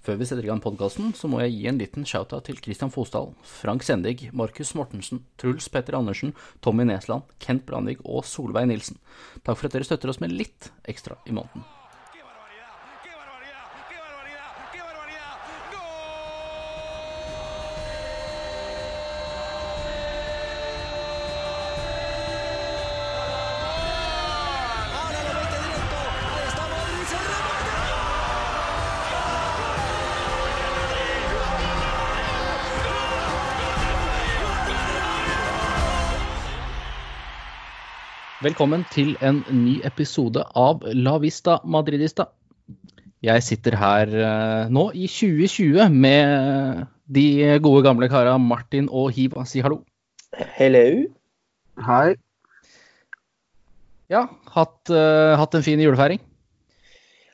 Før vi setter i gang podkasten, så må jeg gi en liten shout-out til Christian Fosdal, Frank Sendig, Markus Mortensen, Truls Petter Andersen, Tommy Nesland, Kent Brandvik og Solveig Nilsen. Takk for at dere støtter oss med litt ekstra i måneden. Velkommen til en ny episode av La Vista Madridista. Jeg sitter her eh, nå i 2020 med de gode gamle kara Martin og Hiva. Si hallo. Hello. Hei. Ja, hatt, uh, hatt en fin julefeiring?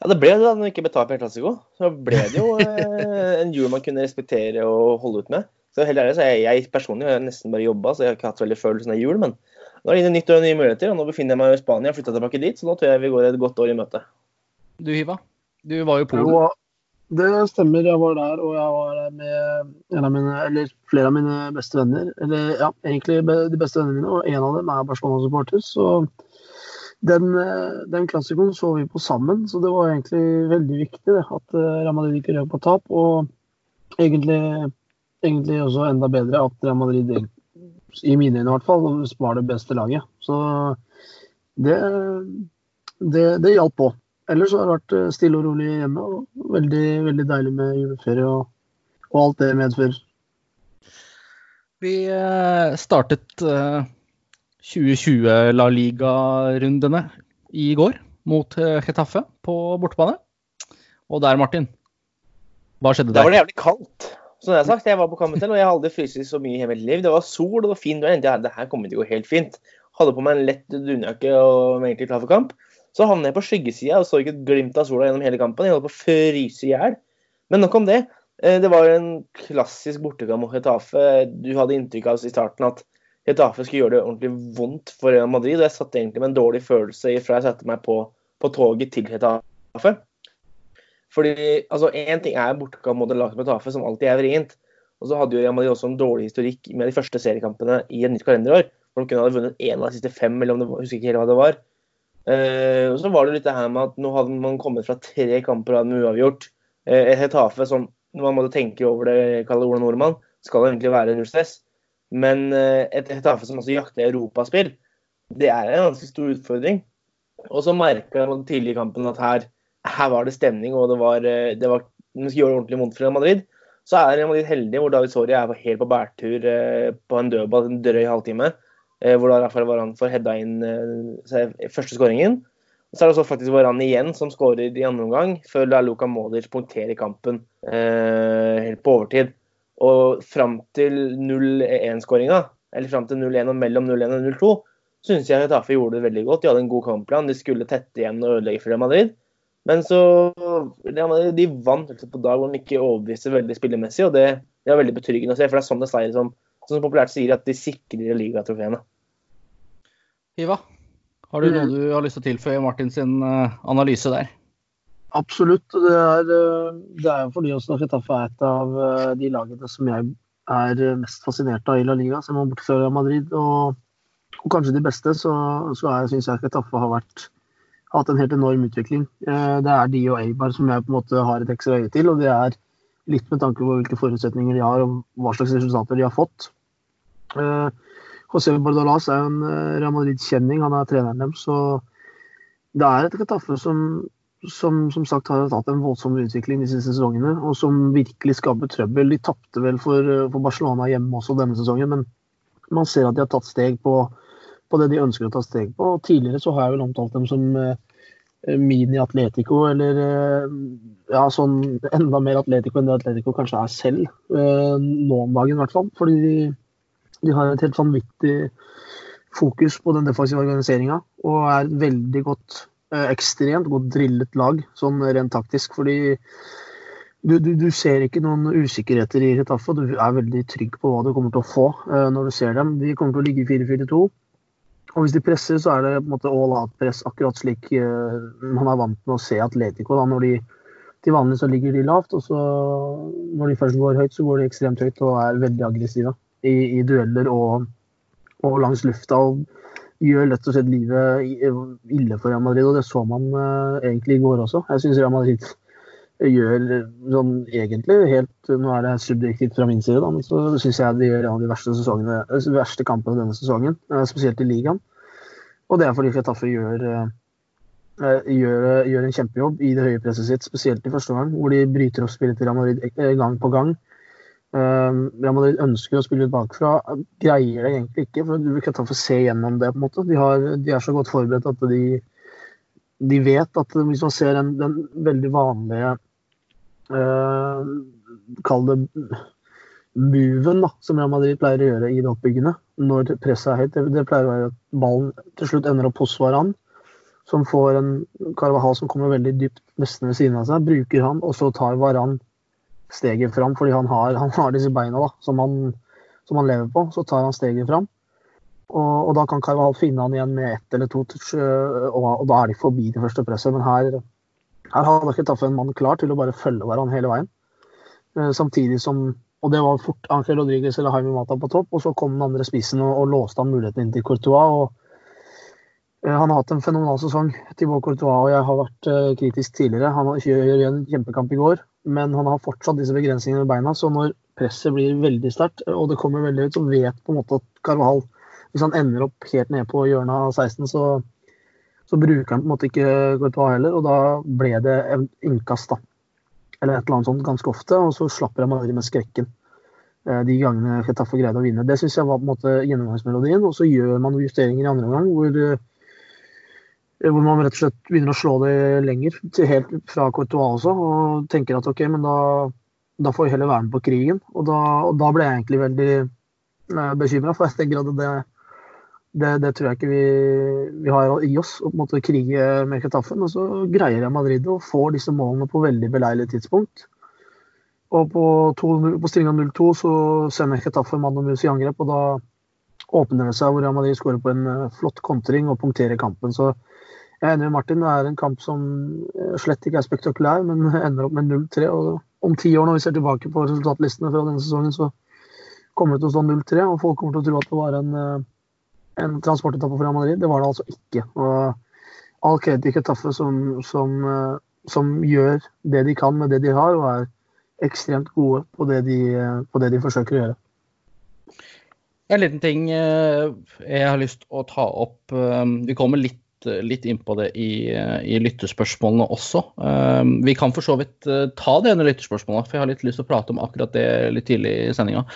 Ja, det ble det da når vi ikke betalte per klassiko. Så ble det jo uh, en jul man kunne respektere og holde ut med. Så helt ærlig så jeg, jeg personlig har nesten bare jobba, så jeg har ikke hatt veldig følelsen av jul. Men nå er det nytt år og nye muligheter, og nå befinner jeg meg i Spania flytta tilbake dit, så nå tror jeg vi går et godt år i møte. Du Hiva, du var jo på Polen. Jo, det stemmer. Jeg var der, og jeg var der med en av mine, eller flere av mine beste venner. Eller ja, egentlig de beste vennene mine, og en av dem er Barcelona-supporter. Så den, eh, den klassikoen så vi på sammen, så det var egentlig veldig viktig det, at eh, Real Madrid ikke røk på tap. Og egentlig, egentlig også enda bedre at Real Madrid, i mine øyne i hvert fall, var det beste laget. Så det, det, det hjalp på. Ellers har det vært eh, stille og rolig hjemme. og Veldig, veldig deilig med juleferie og, og alt det medfører. Vi eh, startet eh, 2020 La Liga-rundene i går mot Chetaffe Getafe på bortebane. Og der, Martin, hva skjedde var der? det jævlig kaldt. Som jeg har sagt, jeg var på Camel og jeg har aldri fryst så mye i hele mitt liv. Det var sol og det var fint. Og jeg det her kommer til å gå helt fint. Hadde på meg en lett dunjakke og var egentlig klar for kamp. Så havnet jeg på skyggesida og så ikke et glimt av sola gjennom hele kampen. Jeg holdt på å fryse i hjel. Men nok om det. Eh, Det var en klassisk bortekamp mot Hetafe. Du hadde inntrykk av i starten at Hetafe skulle gjøre det ordentlig vondt for Real Madrid. Og jeg satt egentlig med en dårlig følelse fra jeg satte meg på, på toget til Hetafe. Fordi altså, Én ting er bortekamp mot et lag som alltid er vrient. Og så hadde jo Real også en dårlig historikk med de første seriekampene i et nytt kalenderår. Hvor de kunne ha vunnet én av de siste fem, eller om det jeg husker ikke helt hva det var. Eh, og så var det litt det her med at nå hadde man kommet fra tre kamper og med uavgjort. Eh, et Hetafe som når man måtte tenke over det, kaller Ola Nordmann, skal egentlig være null stress. Men eh, et Hetafe som også jakter europaspill, det er en ganske stor utfordring. Og så merka man tidlig i kampen at her, her var det stemning, og det var, eh, det var de skulle gjøre det ordentlig vondt for Real Madrid. Så er Real Madrid heldig hvor David Soria er helt på bærtur eh, på en dødball en drøy halvtime. Eh, hvor da Rafael Varan får heada inn første skåringen. Så er det også faktisk Varan igjen som skårer i andre omgang, før da Luka Modric punkterer kampen helt på overtid. Og fram til 0-1-skåringa, eller fram til 0-1 og mellom 0-1 og 0-2, syns jeg Hetafe gjorde det veldig godt. De hadde en god kampplan. De skulle tette igjen og ødelegge for Real Madrid. Men så De vant altså på dag hvor de ikke overbeviste veldig spillemessig, og det, det var veldig betryggende å se. For det er sånn det seier som, som populært sier, at de sikrer ligatrofeene. Iva, har du noe du har lyst til å tilføye Martin sin eh, analyse der? Absolutt. Det er, eh, det er fordi også Getafe er et av eh, de lagene som jeg er mest fascinert av i La Liga, som er borte fra Madrid. Og, og kanskje de beste, så, så er- syns jeg Getafe har vært hatt en helt enorm utvikling. Eh, Det er de og Eibar som jeg på en måte har et ekstra øye til, og det er litt med tanke på hvilke forutsetninger de har og hva slags resultater de har fått. Eh, José Bordalas er en eh, Real Madrid-kjenning, han er treneren deres. Så det er et kataffe som, som som sagt har tatt en voldsom utvikling de siste sesongene, og som virkelig skaper trøbbel. De tapte vel for, for Barcelona hjemme også denne sesongen, men man ser at de har tatt steg på, på det de ønsker å ta steg på. Og tidligere så har jeg vel omtalt dem som eh, mini-Atletico, eller eh, ja, sånn enda mer Atletico enn det Atletico kanskje er selv, eh, nå om dagen i hvert fall. Fordi de, de har et helt vanvittig fokus på den defensive organiseringa, og er et veldig godt, eh, ekstremt godt drillet lag, sånn rent taktisk. Fordi du, du, du ser ikke noen usikkerheter i Retafe, og du er veldig trygg på hva du kommer til å få uh, når du ser dem. De kommer til å ligge i 4-4-2. Og hvis de presser, så er det på en måte all out-press, akkurat slik eh, man er vant med å se Atletico da, når de Til vanlig så ligger de lavt, og så når de først går høyt, så går de ekstremt høyt og er veldig aggressive i, i dueller og, og, langs lufta. og gjør lett og slett livet ille for Real Madrid, og det så man uh, egentlig i går også. Jeg syns Real Madrid gjør sånn egentlig helt Nå er det subjektivt fra min side, da, men så syns jeg de gjør en av de verste, sesongene, verste kampene denne sesongen, uh, spesielt i ligaen. Og det er fordi Chetaffe gjør Eh, gjør, gjør, en kjempejobb i det høye presset sitt, spesielt i første gang, hvor de bryter opp spillet til Real eh, gang på gang. Real Madrid ønsker å spille ut bakfra, greier det egentlig ikke. for Du kan ta for se gjennom det. på en måte. De, har, de er så godt forberedt at de, de vet at hvis man ser den, den veldig vanlige Kall det moven da, som Real Madrid pleier å gjøre i det oppbyggende når presset er høyt. Det, pleier å være at ballen til slutt ender opp hos Varan, som får en Carvahal som kommer veldig dypt nesten ved siden av seg, bruker han, og så tar Varan steget fram fordi han har, han har disse beina da, som, han, som, han, lever på. Så tar han steget fram. Og, og da kan Carvahal finne han igjen med ett eller to touch, og, og, da er de forbi det første presset. Men her, her hadde ikke Taffe en mann klar til å bare følge hverandre hele veien. Eh, samtidig som Og det var fort Angel Rodriguez eller Jaime Mata på topp, og så kom den andre spissen og, og låste han muligheten inn til Courtois. og Eh, han har hatt en fenomenal sesong. Thibaut Courtois og jeg har vært uh, kritisk tidligere. Han gjør en kjempekamp i går, men han har fortsatt disse begrensningene med beina. Så når presset blir veldig sterkt og det kommer veldig ut, så vet på en måte at Carvahal Hvis han ender opp helt nede på hjørnet av 16, så, så bruker han på en måte ikke Courtois heller. Og da ble det innkast, da. Eller et eller annet sånt ganske ofte. Og så slapper han Madrid med skrekken uh, de gangene Chetaffe greide å vinne. Det syns jeg var på en måte gjennomgangsmelodien. Og så gjør man justeringer i andre omgang hvor Eh, hvor man rett og slett begynner å slå det lenger, helt fra Courtois også, og tenker at OK, men da, da får vi heller være med på krigen. Og da, og da ble jeg egentlig veldig eh, bekymra, for jeg tenker at det, det, det, tror jeg ikke vi, vi, har i oss, å måte krige med Ketaffen. Og så greier jeg Madrid å få disse målene på veldig beleilig tidspunkt. Og på, på stillinga 0-2 så sender Ketaffen mann og mus i angrep, og da åpner det seg hvor Madrid skårer på en eh, flott kontring og punkterer kampen. Så jeg er enig med Martin, det er en kamp som eh, slett ikke er spektakulær, men ender opp med 0-3. og Om ti år, når vi ser tilbake på resultatlistene fra denne sesongen, så kommer det til å stå 0-3. Og folk kommer til å tro at det var en, eh, en transportetappe fra Madrid. Det var det altså ikke. Og all kred til Ketaffe som, som, eh, som, gjør det de kan med det de har, og er ekstremt gode på det de, på det de forsøker å gjøre. En liten ting jeg har lyst å ta opp. Vi kommer litt litt inn på det i, i lyttespørsmålene også. Vi kan for så vidt ta det under lytterspørsmålet, for jeg har litt lyst til å prate om akkurat det litt tidlig i sendinga.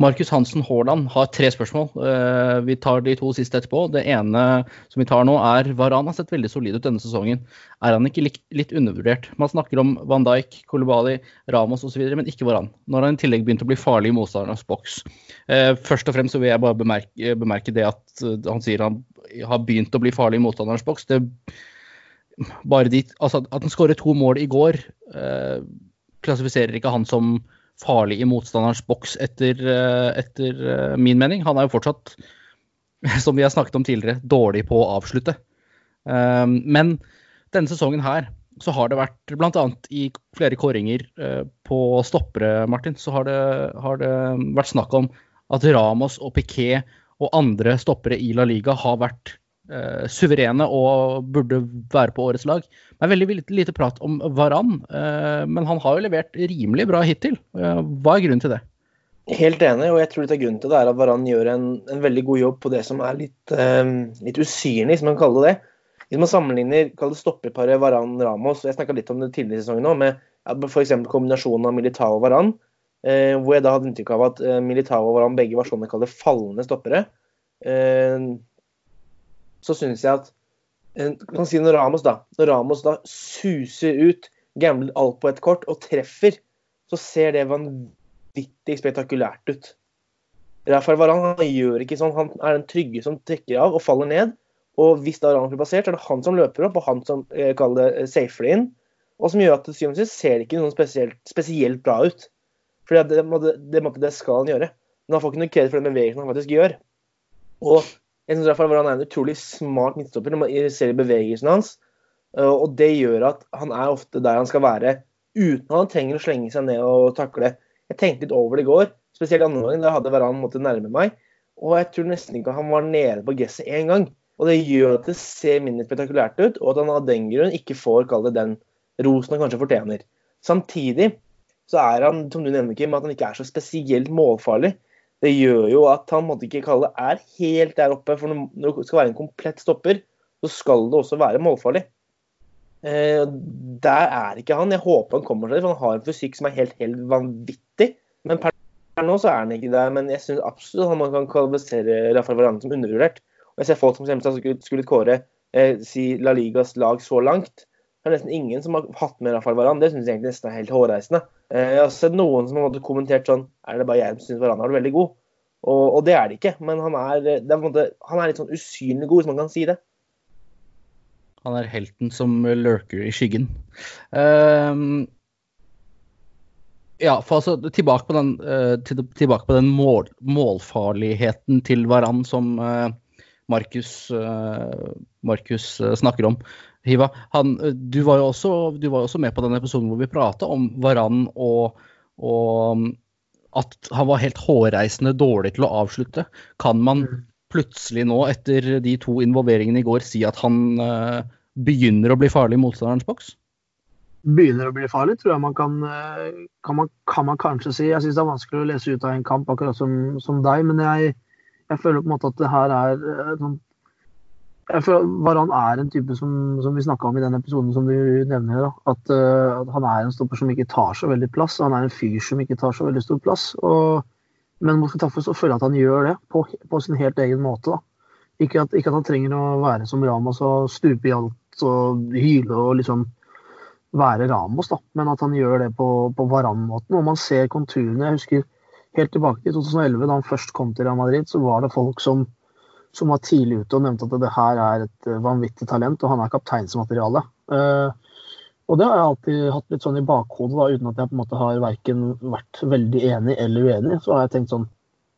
Markus Hansen Haaland har tre spørsmål. Uh, vi tar de to siste etterpå. Det ene som vi tar nå, er Varan har sett veldig solid ut denne sesongen. Er han ikke litt, undervurdert? Man snakker om Van Dijk, Kolibali, Ramos osv., men ikke Varan. Nå har han i tillegg begynt å bli farlig i motstandernes boks. Uh, først og fremst så vil jeg bare bemerke, bemerke det at han sier han har begynt å bli farlig i motstanderens boks. Det, bare dit, altså At han skåret to mål i går, eh, klassifiserer ikke han som farlig i motstanderens boks, etter, eh, etter eh, min mening. Han er jo fortsatt, som vi har snakket om tidligere, dårlig på å avslutte. Eh, men denne sesongen her så har det vært, bl.a. i flere kåringer eh, på stoppere, Martin, så har det, har det vært snakk om at Ramos og Piquet og andre stoppere i La Liga har vært eh, suverene og burde være på årets lag. Det er veldig lite prat om Varan, eh, men han har jo levert rimelig bra hittil. Eh, hva er grunnen til det? Helt enig, og jeg tror litt av grunnen til det er at Varan gjør en, en veldig god jobb på det som er litt, eh, litt usynlig, som man kaller det. Hvis man sammenligner kall det stopperparet Varan-Ramos, jeg snakka litt om det tidligere i sesongen nå, med ja, f.eks. kombinasjonen av Militao og Varan, Eh, hvor jeg da hadde inntrykk av at eh, Militao og Varan begge var sånn jeg kaller fallende stoppere. Eh, så syns jeg at eh, kan si når Ramos da når Ramos da suser ut, gambler alt på et kort og treffer, så ser det vanvittig spektakulært ut. Rafael Varan han gjør ikke sånn. Han er den trygge som trekker av og faller ned. Og hvis da Ramos blir passert, så er det han som løper opp, og han som eh, kaller det safely safer inn. Og som gjør at til syvende og sist ser det ikke noe spesielt, spesielt bra ut. For det, det, det, det, skal han gjøre. Men han får ikke noe kred for den bevegelsen han faktisk gjør. Og jeg synes derfor han er en utrolig smart midtstopper når man ser bevegelsene hans. Og det gjør at han er ofte der han skal være, uten at han trenger å slenge seg ned og takle. Jeg tenkte litt over det i går, spesielt andre gangen. Da hadde Varan måttet nærme meg. Og jeg tror nesten ikke han var nede på gresset én gang. Og det gjør at det ser mindre spektakulært ut, og at han av den grunn ikke får kalle det den rosen han kanskje fortjener. Samtidig så er han, som du nevner, Kim, at han ikke er så spesielt målfarlig. Det gjør jo at han måtte ikke kalle det er helt der oppe. For når det skal være en komplett stopper, så skal det også være målfarlig. Eh, der er ikke han. Jeg håper han kommer seg dit, for han har en fysikk som er helt, helt vanvittig. Men per nå så er han ikke der. Men jeg syns absolutt man kan kvalifisere Rafael Varane som undervurdert. Og jeg ser folk som skulle, skulle kåre eh, si La Ligas lag så langt. Det er nesten ingen som har hatt med Rafael Varane. Det syns jeg egentlig nesten er helt hårreisende. Eh, jeg har sett noen som har kommentert sånn Er det bare jeg som syns Varan er veldig god? Og, og, det er det ikke. Men han er, er måte, han er litt sånn usynlig god, hvis man kan si det. Han er helten som lurker i skyggen. Uh, ja, for altså tilbake på den, uh, til, tilbake på den mål, målfarligheten til Varan som uh, Markus, uh, Markus snakker om. Hiva, han, du, var også, du, var jo også, med på den episoden hvor vi prata om Varan og, og, at han var helt hårreisende dårlig til å avslutte. Kan man mm. plutselig nå, etter de to involveringene i går, si at han uh, begynner å bli farlig i motstanderens boks? Begynner å bli farlig, tror jeg man kan, uh, kan, man, kan man kanskje si. Jeg syns det er vanskelig å lese ut av en kamp, akkurat som, som deg. Men jeg, jeg, føler på en måte at det her er et sånn føler Varan er en type som, som vi snakka om i den episoden som du nevner. Da. At, uh, at, han er en stopper som ikke tar så veldig plass. Han er en fyr som ikke tar så veldig stor plass. Og, men så føler jeg at han gjør det på, på sin helt egen måte. Da. Ikke at, ikke at han trenger å være som Ramos og stupe i alt og hyle og liksom være Ramos, da. men at han gjør det på, på Varan-måten. Og man ser konturene. Jeg husker helt tilbake til 2011, da han først kom til Real Madrid, så var det folk som som var tidlig ute og nevnte at det her er et eh, vanvittig talent, og han er kapteinsmateriale. Uh, og det har jeg alltid hatt litt sånn i bakhodet, da, uten at jeg på en måte har verken vært veldig enig eller uenig. Så har jeg tenkt sånn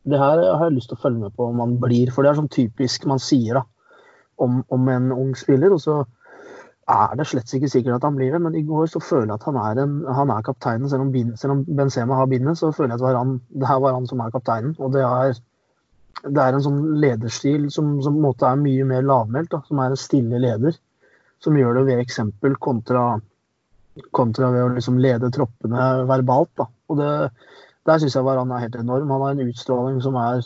Det her har jeg lyst til å følge med på om man blir, for det er sånn typisk man sier da, om, om en ung spiller. og så er det slett ikke sikkert at han blir det, men i går så føler jeg at han er, en, han er kapteinen. Selv om, selv om Benzema har bindet, så føler jeg at han, det her var han som er kapteinen. Og det er det er en sånn lederstil som, som, på en måte er mye mer lavmælt, som er en stille leder. Som gjør det ved eksempel kontra, kontra ved å liksom lede troppene verbalt. Da. Og det, der syns jeg han er helt enorm. Han har en utstråling som er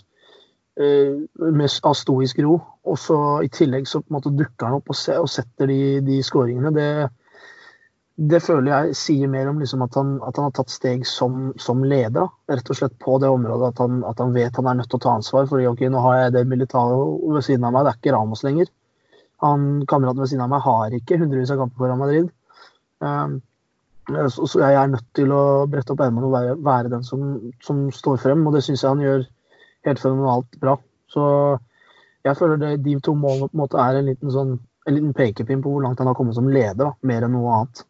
eh, med av stoisk ro. Og så i tillegg så på en måte dukker han opp og, se, og setter de, de skåringene. Det, det føler jeg sier mer om liksom at, han, at, han, har tatt steg som, som leder. Rett og slett på det området at han, at han, vet han er nødt til å ta ansvar. fordi ok, nå har jeg det militære ved siden av meg, det er ikke Ramos lenger. Han Kameraten ved siden av meg har ikke hundrevis av kamper for Real Madrid. Um, så, så, jeg er nødt til å brette opp ermene og være, være, den som, som, står frem, og det syns jeg han gjør helt fenomenalt bra. Så jeg føler det, de to målene på en måte er en liten, sånn, en liten pekepinn på hvor langt han har kommet som leder, da, mer enn noe annet.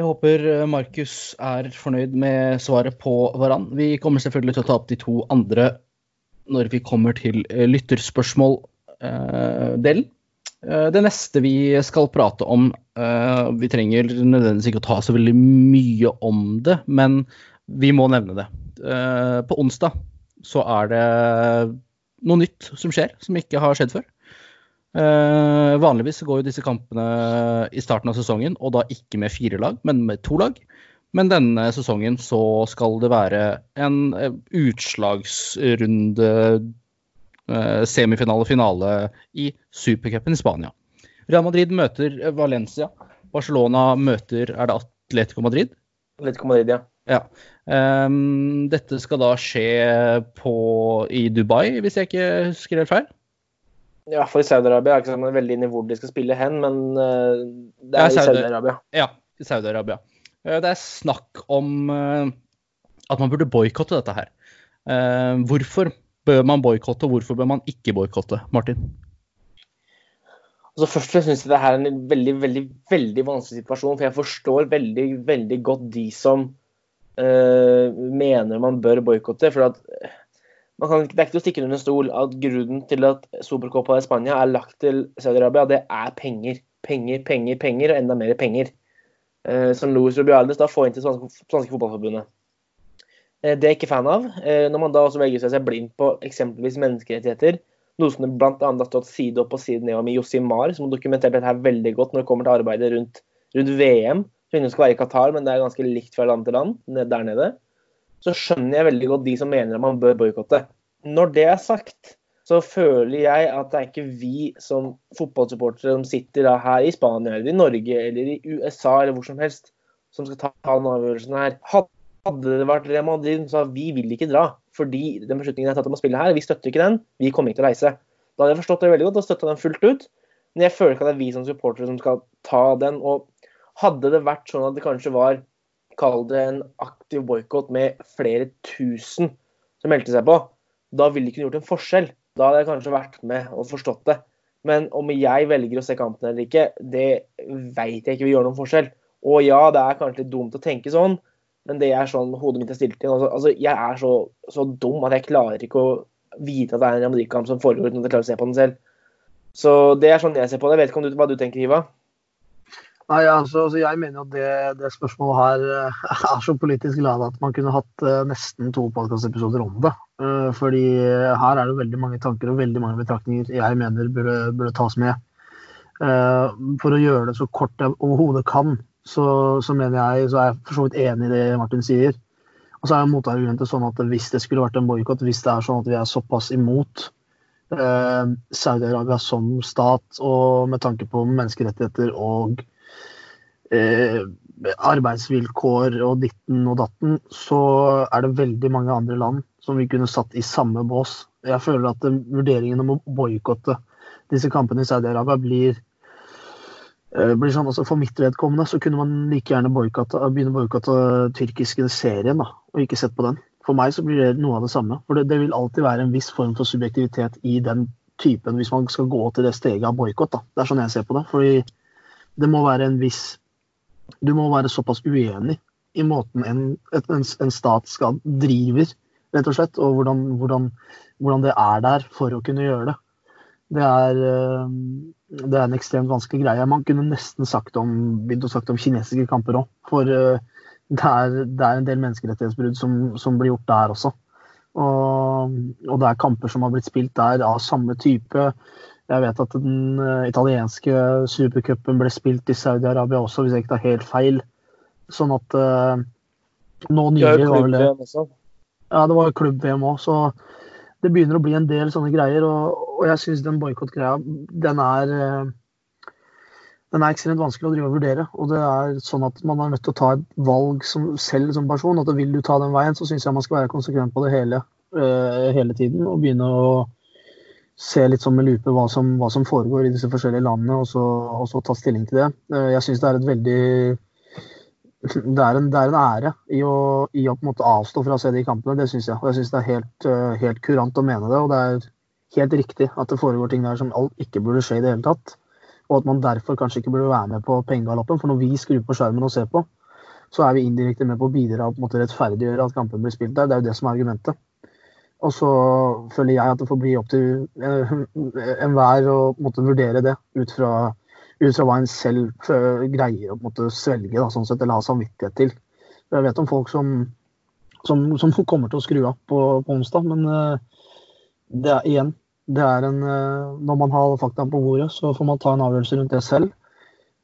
Jeg håper eh, Markus er fornøyd med svaret på Varan. Vi kommer selvfølgelig til å ta opp de to andre når vi kommer til eh, lytterspørsmål-delen. Eh, det neste vi skal prate om Vi trenger nødvendigvis ikke å ta så veldig mye om det, men vi må nevne det. På onsdag så er det noe nytt som skjer, som ikke har skjedd før. Uh, vanligvis går jo disse kampene i starten av sesongen, og da ikke med fire lag, men med to lag. Men denne sesongen så skal det være en uh, utslagsrunde, uh, semifinale, finale i supercupen i Spania. Real Madrid møter Valencia. Barcelona møter Er det Atletico Madrid? Atletico Madrid, ja. ja. Um, dette skal da skje på, i Dubai, hvis jeg ikke husker helt feil? Ja, for i Saudi-Arabia er ikke sånn veldig inn i hvor de skal spille hen, men uh, det er ja, i Saudi-Arabia. Ja, i Saudi-Arabia. Uh, det er snakk om uh, at man burde boikotte dette her. hvorfor bør man boikotte, og hvorfor bør man ikke boikotte, Martin? Altså Først og fremst syns jeg det her er en veldig veldig, veldig vanskelig situasjon. For jeg forstår veldig veldig godt de som mener man bør boikotte. For at kan, det er ikke til å stikke under stol at grunnen til at Supercopa i Spania er lagt til Saudi-Arabia, det er penger. Penger, penger, penger og enda mer penger. eh, som Luis Rubiales da får inn til spanske, spanske fotballforbundet. Eh, det er jeg ikke fan av. Eh, når man da også velger seg blind på eksempelvis menneskerettigheter, noe som det bl.a. har stått side opp og side ned om i Josimar, som har dokumentert dette her veldig godt når det kommer til arbeidet rundt, rundt VM. Som skal være i Qatar, men det er ganske likt fra land til land der nede. Så skjønner jeg veldig godt de som mener at man bør boikotte. Når det er sagt, så føler jeg at det er ikke vi som fotballsupportere som sitter her i Spania eller i Norge eller i USA eller hvor som helst, som skal ta den avgjørelsen her. Hadde det vært Real Madrid så vi vil ikke dra fordi den beslutningen er tatt om å spille her, vi støtter ikke den, vi kommer ikke til å reise. Da hadde jeg forstått det veldig godt og støtta den fullt ut. Men jeg føler ikke at det er vi som supportere som skal ta den. Og hadde det vært sånn at det kanskje var, kall det en aktiv boikott med flere tusen som meldte seg på, da ville det kunne gjort en forskjell. Da hadde jeg kanskje vært med og forstått det. Men om jeg velger å se kampen eller ikke, det veit jeg ikke vil gjøre noen forskjell. Og ja, det er kanskje litt dumt å tenke sånn, men det er sånn hodet mitt er stilt inn. Altså, altså, jeg er så, så, dum at jeg klarer ikke å vite at det er en Real som foregår uten at jeg klarer å se på den selv. Så det er sånn jeg ser på det. Jeg vet ikke om du, hva du tenker, Hiva? Nei, altså, altså, Jeg mener at det, det, spørsmålet her eh, er så politisk lada at man kunne hatt uh, nesten to podkastepisoder om det. Uh, fordi her er det veldig mange tanker og veldig mange betraktninger jeg mener burde, burde tas med. For å gjøre det så kort jeg overhodet kan, så, så, mener jeg, så er jeg for så vidt enig i det Martin sier. Og så er motargumentet sånn at hvis det skulle vært en boikott, hvis det er sånn at vi er såpass imot Saudi-Arabia som stat, og med tanke på menneskerettigheter og eh, arbeidsvilkår og ditten og datten, så er det veldig mange andre land som vi kunne satt i samme bås. Jeg føler at vurderingen om å boikotte disse kampene i Saudi-Arabia blir, eh, blir sånn, altså For mitt vedkommende så kunne man like gjerne begynne å boikotte tyrkiske serien da, og ikke sett på den. For meg så blir det noe av det samme. For det, det vil alltid være en viss form for subjektivitet i den typen hvis man skal gå til det steget av boikott. Det er sånn jeg ser på det. Fordi det må være en viss du må være såpass uenig i måten en, en, en stat skal driver, rett og slett, og hvordan, hvordan, hvordan, det er der for å kunne gjøre det. Det er, eh, det er en ekstremt vanskelig greie. Man kunne nesten sagt om, begynt å sagt om kinesiske kamper òg. For eh, det er, det er, en del menneskerettighetsbrudd som, som, blir gjort der også. Og, og, det er kamper som har blitt spilt der av samme type. Jeg vet at den uh, italienske supercupen ble spilt i Saudi-Arabia også, hvis jeg ikke tar helt feil. Sånn at uh, nå nylig var vel det Ja, det var klubb-VM òg, så det begynner å bli en del sånne greier. Og, og jeg syns den boikott-greia, den er uh, den er ekstremt vanskelig å drive og vurdere. Og det er sånn at man er nødt til å ta et valg som, selv som person. At vil du ta den veien, så syns jeg man skal være konsekvent på det hele, hele tiden. Og begynne å se litt sånn med lupe hva som, hva som foregår i disse forskjellige landene, og så, og så ta stilling til det. Eh, jeg syns det er et veldig det er, en, det er en ære i å, i å, på en måte avstå fra å se de kampene. Det syns jeg. Og jeg syns det er helt, eh, helt, kurant å mene det. Og det er helt riktig at det foregår ting der som alt ikke burde skje i det hele tatt. Og at man derfor kanskje ikke burde være med på pengegaloppen. For når vi skrur på skjermen og ser på, så er vi indirekte med på å bidra og rettferdiggjøre at kampen blir spilt der. Det er jo det som er argumentet. Og så føler jeg at det får bli opp til eh, enhver å måtte vurdere det ut fra, ut fra hva en selv greier å måtte svelge, da, sånn sett, eller ha samvittighet til. Jeg vet om folk som, som, som kommer til å skru av på, på onsdag, men uh, det er igjen det er en, Når man har fakta på bordet, så får man ta en avgjørelse rundt det selv.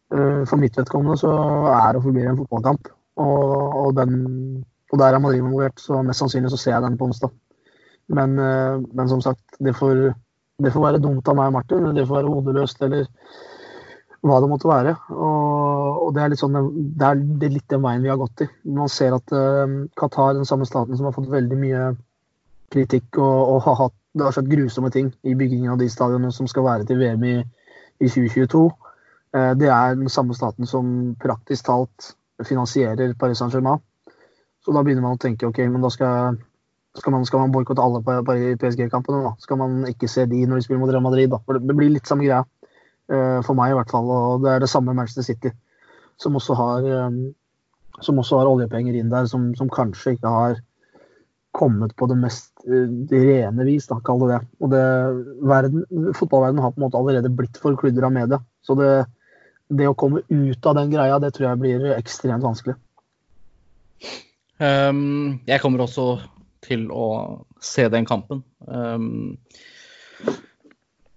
For mitt vedkommende så er og forblir en fotballkamp. Og, og, den, og der er Madrid involvert, så mest sannsynlig så ser jeg den på onsdag. Men, eh, men som sagt, det får, det får, være dumt av meg og Martin. Det får være hodeløst eller hva det måtte være. Og, og det, er sånn, det, er, det, er litt den veien vi har gått i. Man ser at uh, Qatar, den samme staten som har fått veldig mye kritikk og, og har hatt det har skjedd grusomme ting i byggingen av de stadionene som skal være til VM i, i 2022. Uh, det er den samme staten som praktisk talt finansierer Paris Saint-Germain. Så da begynner man å tenke ok, men da skal skal man, skal man boikotte alle på, på PSG-kampene? da? Skal man ikke se de når de spiller mot Real Madrid? da? For Det blir litt samme greia, uh, for meg i hvert fall. Og det er det samme Manchester City, som også har, um, som også har oljepenger inn der, som, som, kanskje ikke har kommet på det mest uh, rene vis, da, kall det det. Og det, verden, Fotballverdenen har på en måte allerede blitt forkludra med det. Så det det å komme ut av den greia, det tror jeg blir ekstremt vanskelig. Um, jeg kommer også til å se den kampen. Um,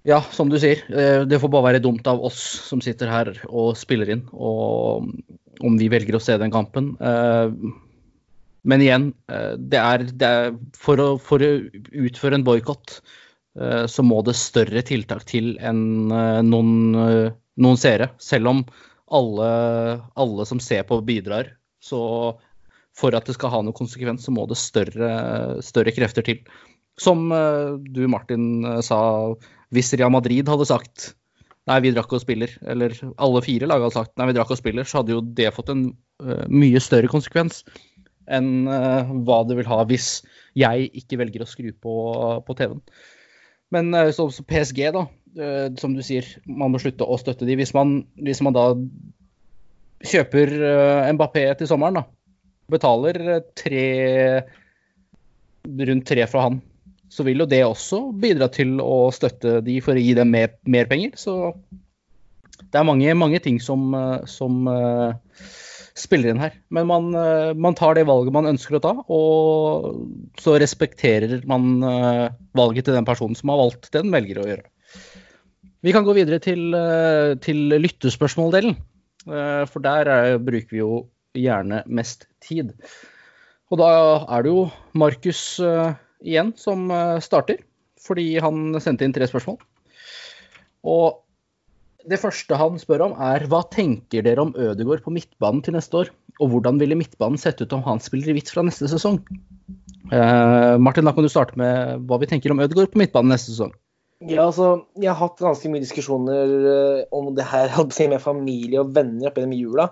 ja, som du sier. Eh, det får bare være dumt av oss som sitter her og spiller inn, og om vi velger å se den kampen. Eh, men igjen, eh, det er, det er for, å, for, å, utføre en boikott, så må det større tiltak til enn noen, noen seere. Selv om alle, alle, som ser på, bidrar. Så for at det skal ha noen konsekvens, så må det større, større krefter til. Som du, Martin, sa hvis Real Madrid hadde sagt nei, vi drakk og spiller, eller alle fire lag hadde sagt nei, vi drakk og spiller, så hadde jo det fått en uh, mye større konsekvens enn uh, hva det vil ha hvis jeg ikke velger å skru på, på TV-en. Men uh, så, så, PSG, da, som du sier, man må slutte å støtte de. Hvis man, hvis man da kjøper Mbappé til sommeren, da, betaler tre rundt tre fra han så vil jo det også bidra til å støtte de for å gi dem mer, mer penger. Så det er mange, mange ting som, eh, som uh, spiller inn her. Men man, man, tar det valget man ønsker å ta, og så respekterer man valget til den personen som har valgt det den velger å gjøre. Vi kan gå videre til, til lyttespørsmåldelen, for der er, bruker vi jo gjerne mest tid. Og da er det jo Markus igjen som eh, starter, fordi han sendte inn tre spørsmål. Og det første han spør om, er hva tenker dere om Ødegaard på midtbanen til neste år? Og hvordan ville midtbanen sett ut om han spiller i hvitt fra neste sesong? Uh, Martin, da kan du starte med hva vi tenker om Ødegaard på midtbanen neste sesong. Ja, altså, Jeg har hatt ganske mye diskusjoner uh, om det her med familie og venner opp gjennom jula.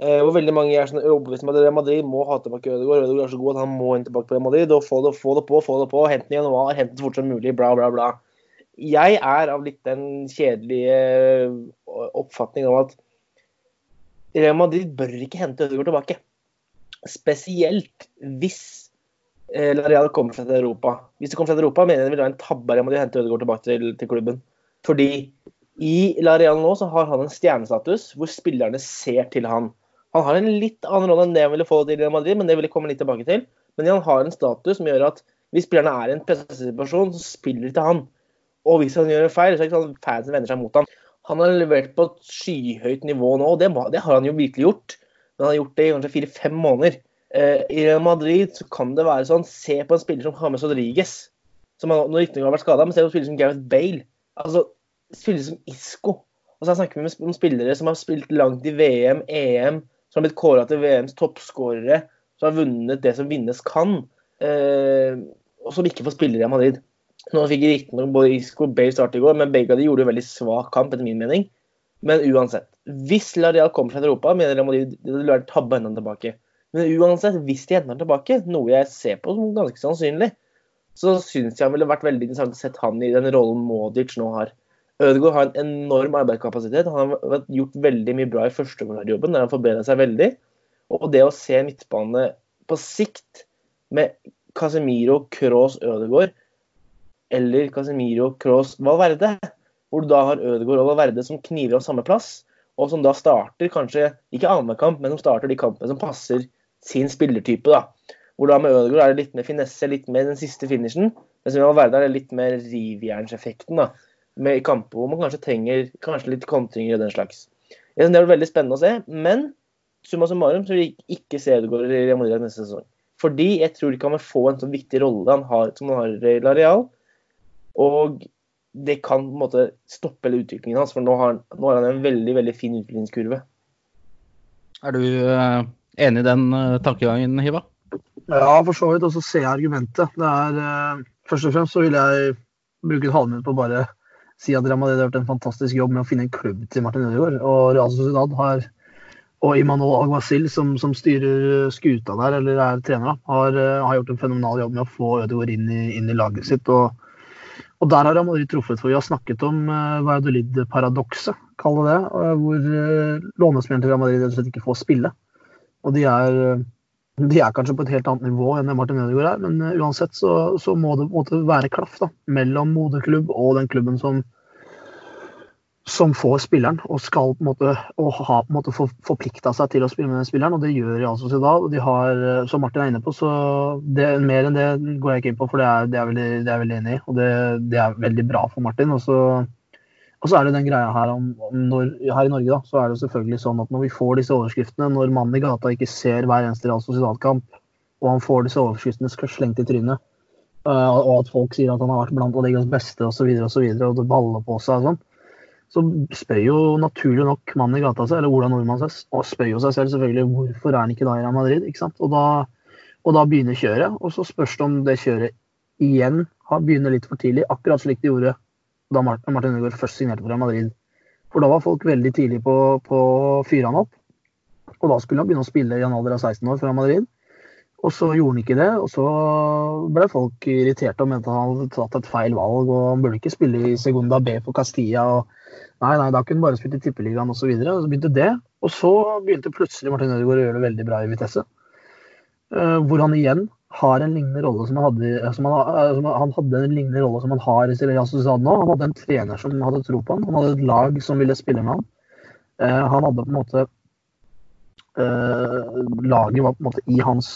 Eh, hvor veldig mange er sånn overbevist om at Real Madrid må ha tilbake Ødegaard. Ødegaard er så god at han må inn tilbake på Real Madrid. og Få det, få det på, få det på. Hent den i januar, hent den fort som mulig, bla, bla, bla. Jeg er av litt den kjedelige eh, oppfatning av at Real Madrid bør ikke hente Ødegaard tilbake. Spesielt hvis eh, Real kommer seg til Europa. Hvis de kommer seg til Europa, mener jeg det vil være en tabbe av å hente Ødegaard tilbake til, til klubben. Fordi i La Real nå så har han en stjernestatus hvor spillerne ser til han. Han har en litt annen rolle enn det han ville få til Real Madrid, men det vil jeg komme litt tilbake til. Men han har en status som gjør at hvis spillerne er i en pressesituasjon, så spiller de til han. Og hvis han gjør en feil, så er det ikke sånn fansen vender seg mot han. Han har levert på et skyhøyt nivå nå, og det, det har han jo virkelig gjort. Men han har gjort det i kanskje fire-fem måneder. Eh, I Real Madrid så kan det være sånn Se på en spiller som James Rodriguez, som han, nå riktignok har vært skada, men se på en spiller som Gareth Bale. Altså, spiller som Isco. Og så snakker vi om spillere som har spilt langt i VM, EM, som har blitt kåra til VMs toppskårere, som har vunnet det som vinnes kan, eh, og som ikke får spille i Madrid. Nå fikk riktignok både Isco og Bale start i går, men begge av de gjorde en veldig svak kamp, etter min mening. Men uansett. Hvis Lareal kommer seg til Europa, mener jeg Madrid det vil være tabbe henne tilbake. Men uansett, hvis de henter tilbake, noe jeg ser på som ganske sannsynlig, så syns jeg han ville vært veldig interessant å sette han i den rollen Modic nå har. Ødegaard har en enorm arbeidskapasitet. Han har gjort veldig mye bra i førsteomgangsjobben, der han forbedret seg veldig. Og det å se midtbane på sikt med Casemiro, Kroos, Ødegaard eller Casemiro, Kroos, Valverde, hvor du da har Ødegaard og Valverde som kniver om samme plass, og som da starter kanskje ikke annenhver kamp, men som starter de kampene som passer sin spillertype. da. Hvor da med Ødegaard er det litt mer finesse, litt mer den siste finishen. Mens med Valverde er det litt mer rivjernseffekten. da med kamper hvor man kanskje trenger kanskje litt kontringer og den slags. Jeg synes Det er veldig spennende å se, men summa summarum så vil jeg ikke se Ødegaard i Real Madrid neste sesong. Fordi jeg tror ikke han vil få en så viktig rolle han har, som han har i La Real. Og det kan på en måte stoppe hele utviklingen hans, for nå har, han, nå har han en veldig veldig fin utviklingskurve. Er du uh, enig i den uh, tankegangen, Hiva? Ja, for så vidt. Og så ser jeg argumentet. Det er, uh, først og fremst så vil jeg bruke et halvminutt på bare si at Real Madrid har gjort en fantastisk jobb med å finne en klubb til Martin Ødegaard. Og Real Sociedad har og Imanol Alguacil, som, som, styrer skuta der, eller er trener, har, eh, har, gjort en fenomenal jobb med å få Ødegaard inn inn i laget sitt. Og, og, der har Real Madrid truffet, for vi har snakket om uh, Valladolid-paradokset, kall det det. Uh, hvor uh, lånespillerne til Real Madrid rett og slett ikke får spille. Og de er, de er kanskje på et helt annet nivå enn Martin Ødegaard er, men uh, uansett så, så, må det måte, være klaff da, mellom moderklubb og den klubben som som får spilleren og skal på en måte, og har på en måte forplikta seg til å spille med den spilleren, og det gjør Real Sociedad. De har, som Martin er inne på, så det, mer enn det går jeg ikke inn på, for det er, er, veldig, veldig enig i. Og det, det, er veldig bra for Martin. Og så, og så er det den greia her om, om når, her i Norge, da, så er det selvfølgelig sånn at når vi får disse overskriftene, når mannen i gata ikke ser hver eneste Real Sociedad-kamp, og han får disse overskriftene slengt i trynet, uh, og at folk sier at han har vært blant ligaens beste osv., og, så videre, og det baller på seg og sånn, så spør jo naturlig nok mannen i gata seg, eller Ola Nordmann seg, og spør jo seg selv selvfølgelig hvorfor er han ikke da i Real Madrid. ikke sant? Og da, og da begynner kjøret, og så spørs det om det kjøret igjen begynner litt for tidlig, akkurat slik de gjorde da Martin Ødegaard først signerte for Madrid. For da var folk veldig tidlig på, på å fyre han opp. Og da skulle han begynne å spille i en alder av 16 år fra Madrid. Og så gjorde han ikke det, og så ble folk irriterte og mente han hadde tatt et feil valg. og Han burde ikke spille i Segunda B for Castilla. og Nei, nei, da kunne han bare spilt i Tippeligaen osv. Så, så begynte det. Og så begynte plutselig Martin Ødegaard å gjøre det veldig bra i Vitesse. Uh, hvor han igjen har en lignende rolle som han hadde, som han, eh, som han hadde en lignende rolle som han har i Real Sociedad nå. Han hadde en trener som hadde tro på han. Han hadde et lag som ville spille med han. Eh, han hadde på en måte eh, Laget var på en måte i hans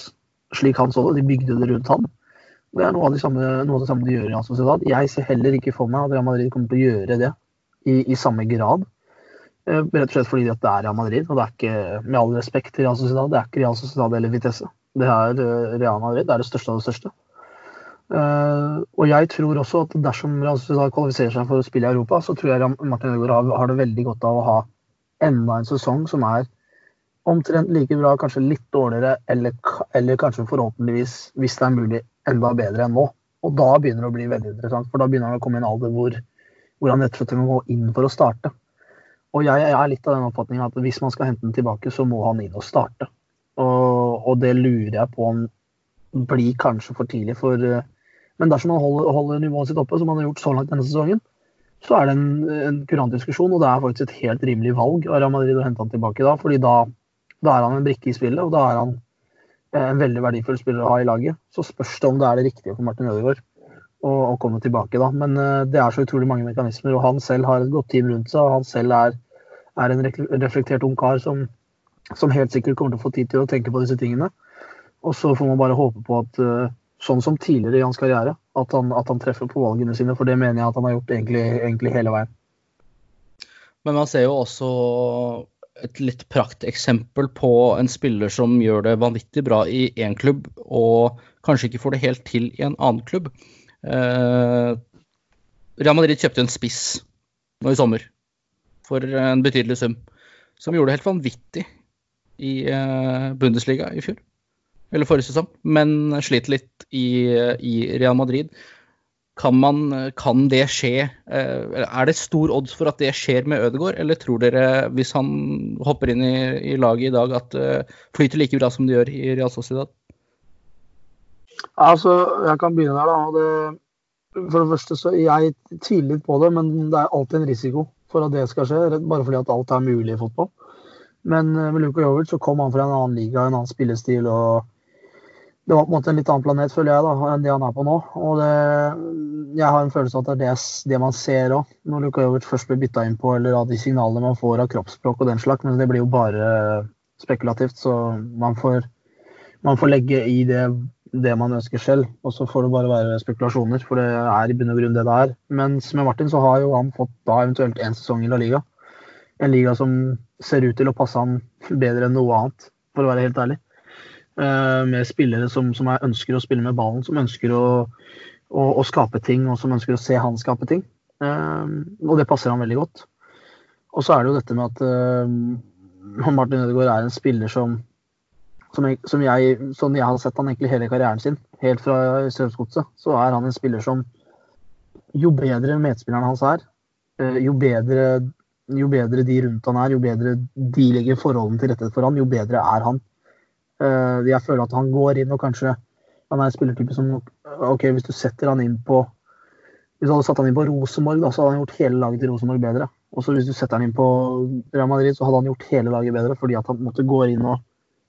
slik han så det. De bygde det rundt han. Det er noe av, de samme, noe av det samme de gjør i Real Sociedad. Jeg ser heller ikke for meg at Real Madrid kommer til å gjøre det i, i samme grad. Eh, rett og slett fordi det er Real Madrid, og det er ikke, med all respekt til Real Sociedad, det er ikke Real Sociedad eller Vitesse. Det er eh, Real Madrid, det er det største av det største. Uh, og jeg tror også at dersom Real Sociedad kvalifiserer seg for å spille i Europa, så tror jeg Martin Ødegaard har, har det veldig godt av å ha enda en sesong som er omtrent like bra, kanskje litt dårligere, eller, eller, kanskje forhåpentligvis, hvis det er mulig, enda bedre enn nå. Og da begynner det å bli veldig interessant, for da begynner han å komme i en alder hvor, hvor han rett og slett må gå inn for å starte. Og jeg, jeg er litt av den oppfatningen at hvis man skal hente den tilbake, så må han inn og starte. Og, det lurer jeg på om blir kanskje for tidlig. For, men dersom han holder, holder nivået sitt oppe, som han har gjort så langt denne sesongen, så er det en, en kurant diskusjon, og det er faktisk et helt rimelig valg av Real Madrid å hente han tilbake da. fordi da da er han en brikke i spillet, og da er han eh, en veldig verdifull spiller å ha i laget. Så spørs det om det er det riktige for Martin Ødegaard å komme tilbake da. Men uh, det er så utrolig mange mekanismer, og han selv har et godt team rundt seg. og Han selv er, er en reflektert ung kar som, som, helt sikkert kommer til å få tid til å tenke på disse tingene. Og så får man bare håpe på at uh, sånn som tidligere i hans karriere, at han, at han, treffer på valgene sine. For det mener jeg at han har gjort egentlig, egentlig hele veien. Men man ser jo også et litt prakteksempel på en spiller som gjør det vanvittig bra i én klubb, og kanskje ikke får det helt til i en annen klubb. Eh, Real Madrid kjøpte en spiss nå i sommer for en betydelig sum, som gjorde det helt vanvittig i eh, Bundesliga i fjor. Eller forrige sesong, men sliter litt i, i Real Madrid. Kan, man, kan, det skje? Eh, er det stor odds for at det skjer med Ødegaard, eller tror dere, hvis han hopper inn i, i laget i dag, at det uh, flyter like bra som det gjør i Real Sociedad? Altså, jeg kan begynne der, da. Det, for det første så Jeg tviler litt på det, men det er alltid en risiko for at det skal skje. Bare fordi at alt er mulig i fotball. Men eh, med Luka Jovic så kom han fra en annen liga, en annen spillestil. og det var på en måte en litt annen planet, føler jeg, da, enn det han er på nå. Og det, jeg har en følelse av at det er det, det man ser òg, når Luka Jovic først blir bytta inn på, eller av de signalene man får av kroppsspråk og den slags. Men det blir jo bare spekulativt, så man får, man får legge i det, det, man ønsker selv. Og så får det bare være spekulasjoner, for det er i bunn og grunn det det er. Mens med Martin så har jo han fått da eventuelt én sesong i La Liga. En liga som ser ut til å passe han bedre enn noe annet, for å være helt ærlig. Eh, med spillere som, som ønsker å spille med ballen, som ønsker å, å, å, skape ting, og som ønsker å se han skape ting. Eh, og det passer han veldig godt. Og så er det jo dette med at uh, Martin Ødegaard er en spiller som, som, jeg, som sånn jeg har sett han egentlig hele karrieren sin, helt fra Strømsgodset, så er han en spiller som jo bedre medspilleren hans er, jo bedre, jo bedre de rundt han er, jo bedre de legger forholdene til rette for han, jo bedre er han. Eh, jeg føler at han går inn og kanskje Han er en spillertype som OK, hvis du setter han inn på Hvis du hadde satt han inn på Rosenborg, så hadde han gjort hele laget til Rosenborg bedre. Og så hvis du setter han inn på Real Madrid, så hadde han gjort hele laget bedre fordi at han måtte gå inn og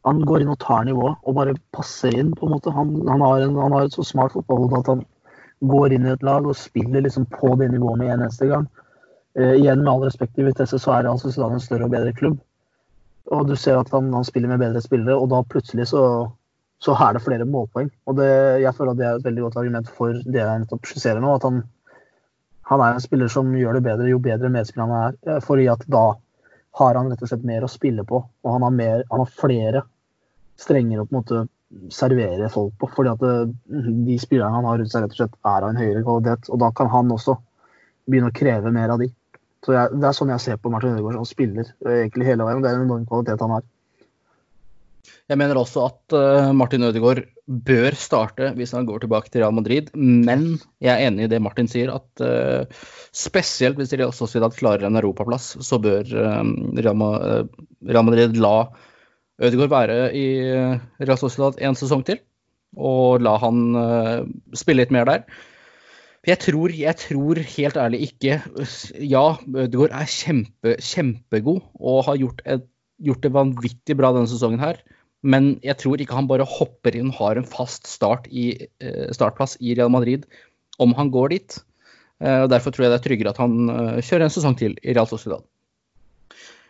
han går inn og tar nivået og bare passer inn. på en måte. Han, han, har, en, han har, et så smart fotballhode at han går inn i et lag og spiller liksom på det nivået med en eneste gang. Eh, igjen med all respekt til Vitesse, så er Real Sociedad en større og bedre klubb. Og du ser at han, han spiller med bedre spillere, og da plutselig så, så er det flere målpoeng. Og det, jeg føler at det er et veldig godt argument for det jeg nettopp skisserer nå. At han, han er en spiller som gjør det bedre jo bedre medspillerne er. eh, Fordi at da har han rett og slett mer å spille på, og han har, mer, han har flere strenger å på en måte servere folk på. Fordi at det, de spillerne han har rundt seg, rett og slett er av en høyere kvalitet. Og da kan han også begynne å kreve mer av de. Så jeg, Det er sånn jeg ser på Martin Ødegaard som spiller eh, egentlig hele veien. Det er en enorm kvalitet han har. Jeg mener også at uh, Martin Ødegaard bør starte hvis han går tilbake til Real Madrid, men jeg er enig i det Martin sier, at uh, spesielt hvis Real Sociedad klarer en europaplass, så bør eh, Real, Ma Real Madrid la Ødegaard være i Real Sociedad en sesong til, og la han spille litt mer der. Jeg tror, jeg tror helt ærlig ikke Ja, Ødegaard er kjempe, kjempegod og har gjort, et, gjort det vanvittig bra denne sesongen her. Men jeg tror ikke han bare hopper inn og har en fast start i, eh, startplass i Real Madrid om han går dit. Eh, og Derfor tror jeg det er tryggere at han eh, kjører en sesong til i Real Sociedad.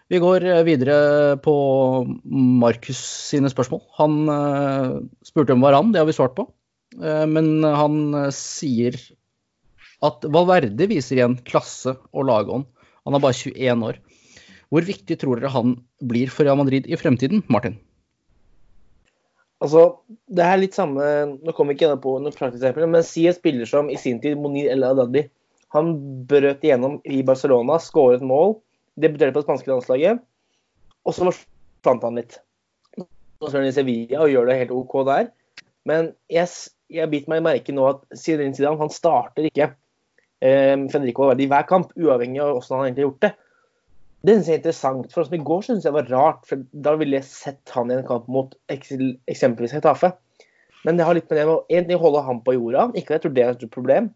Vi går videre på Markus sine spørsmål. Han spurte om Varan, det har vi svart på. Men han sier at Valverde viser igjen klasse og lagånd. Han er bare 21 år. Hvor viktig tror dere han blir for Real Madrid i fremtiden, Martin? Altså, det er litt samme Nå kommer ikke inn på praktisk eksempel, men si en spiller som i sin tid Monir El Adadi. Han brøt igjennom i Barcelona, skåret mål, debuterte på det spanske landslaget, og så forsvant han litt. Nå spiller han i Sevilla og gjør det helt OK der. Men jeg, jeg biter meg merke nå at Zidane han starter ikke eh, Federico Valverde i hver kamp, uavhengig av hvordan han egentlig har gjort det. Det synes jeg er interessant. For i går synes jeg var rart, for da ville jeg sett han i en kamp mot eksempelvis Hetafe. Men det har litt med det med å holde han på jorda. Ikke at jeg tror det er et problem.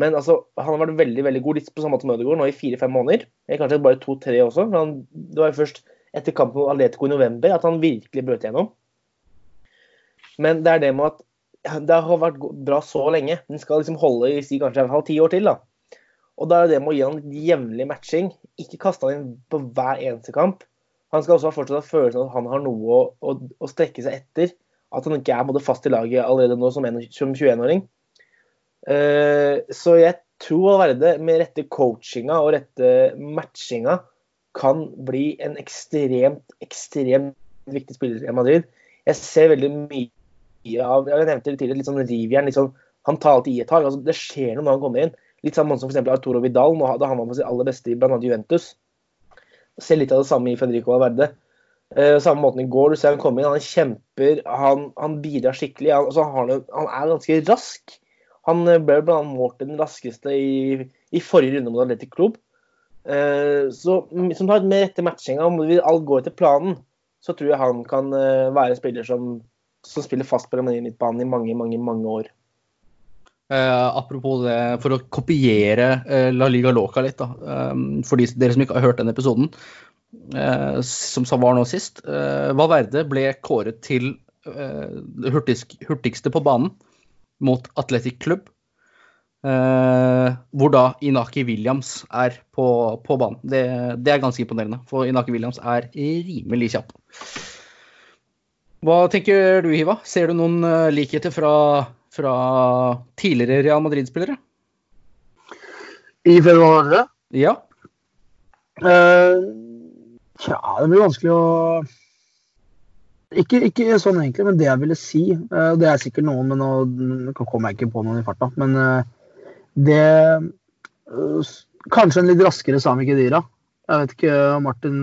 Men altså, han har vært veldig veldig god, litt på samme måte som Ødegaard, nå i fire-fem måneder. Kanskje bare to-tre også. For han, det var jo først etter kampen mot Atletico i november at han virkelig brøt igjennom. Men det er det med at det har vært bra så lenge. Den skal liksom holde i si, kanskje i hvert fall ti år til. da. Og da er det med å gi han litt jevnlig matching. Ikke kaste han inn på hver eneste kamp. Han skal også fortsatt ha følelsen av at han har noe å, å, å strekke seg etter. At han ikke er både fast i laget allerede nå som, som 21-åring. Uh, så jeg tror Valverde med rette coachinga og rette matchinga kan bli en ekstremt, ekstremt viktig spiller i Madrid. Jeg ser veldig mye av Jeg nevnte det tidligere, litt sånn rivjern. Sånn, han tar alltid i et tak. Altså, det skjer noe når han kommer inn. Litt samme som f.eks. Arturo Vidal, nå, da han var på sitt aller beste i bl.a. Juventus. Ser litt av det samme i Federico Valverde. Uh, samme måten i går, du ser han kommer inn, han kjemper, han, han bidrar skikkelig. Han, altså, han, han er ganske rask. Han eh, ble bl.a. målt den raskeste i, i forrige runde mot Atletic Club. Eh, så som sagt, med rette matchinga, om vi alt går etter planen, så tror jeg han kan være spiller som, som spiller fast på midtbanen i mange, mange, mange år. Eh, apropos det, for å kopiere eh, La Liga Loca litt, da. Um, for de, dere som ikke har hørt den episoden, eh, som var nå sist. Eh, Valverde ble kåret til eh, hurtigst, hurtigste på banen mot Athletic Club. Uh, hvor da Inaki Williams er på, på banen. Det, det er ganske imponerende, for Inaki Williams er rimelig kjapp. Hva tenker du, Hiva? Ser du noen eh, likheter fra, fra tidligere Real Madrid-spillere? I februar? Ja. Uh, tja, det blir vanskelig å ikke, ikke sånn egentlig, men det jeg ville si uh, Det er sikkert noen, men nå, kommer jeg ikke på noen i farta. Men uh, det Kanskje en litt raskere Sami Kedira. Jeg vet ikke, Martin,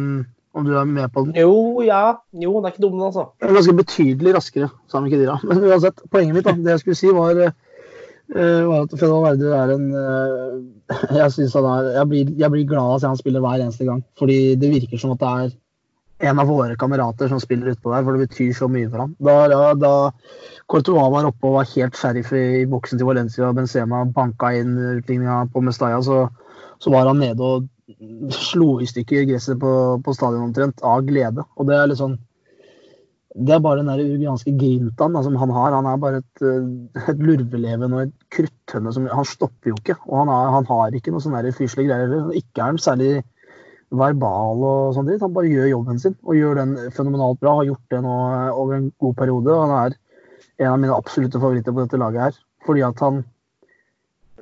om du er med på den? Jo, ja. Jo, den er ikke dum, den, altså. er ganske betydelig raskere sa de ikke de da. Men uansett, poenget mitt, da, det jeg skulle si, var, eh, var at Fedal Verde er en eh, Jeg synes han er jeg blir, jeg blir glad av å se han spiller hver eneste gang. Fordi det virker som at det er en av våre kamerater som spiller utpå der, for det betyr så mye for ham. Da, da, da Courtois var oppe og var helt sheriff i, i boksen til Valencia, og Benzema banka inn utligninga på Mestalla, så, så var han nede og slo i stykker gresset på, på stadion omtrent av glede. Og det er litt sånn det er bare den der uruguayanske grintaen som han har. Han er bare et, eh, et lurveleven og et kruttønne som Han stopper jo ikke. Og han, er, han har ikke noe sånne fyslige greier heller. Ikke er han særlig verbal og sånn dritt. Han bare gjør jobben sin og gjør den fenomenalt bra. Har gjort det nå over en god periode. Han er en av mine absolutte favoritter på dette laget her. Fordi at han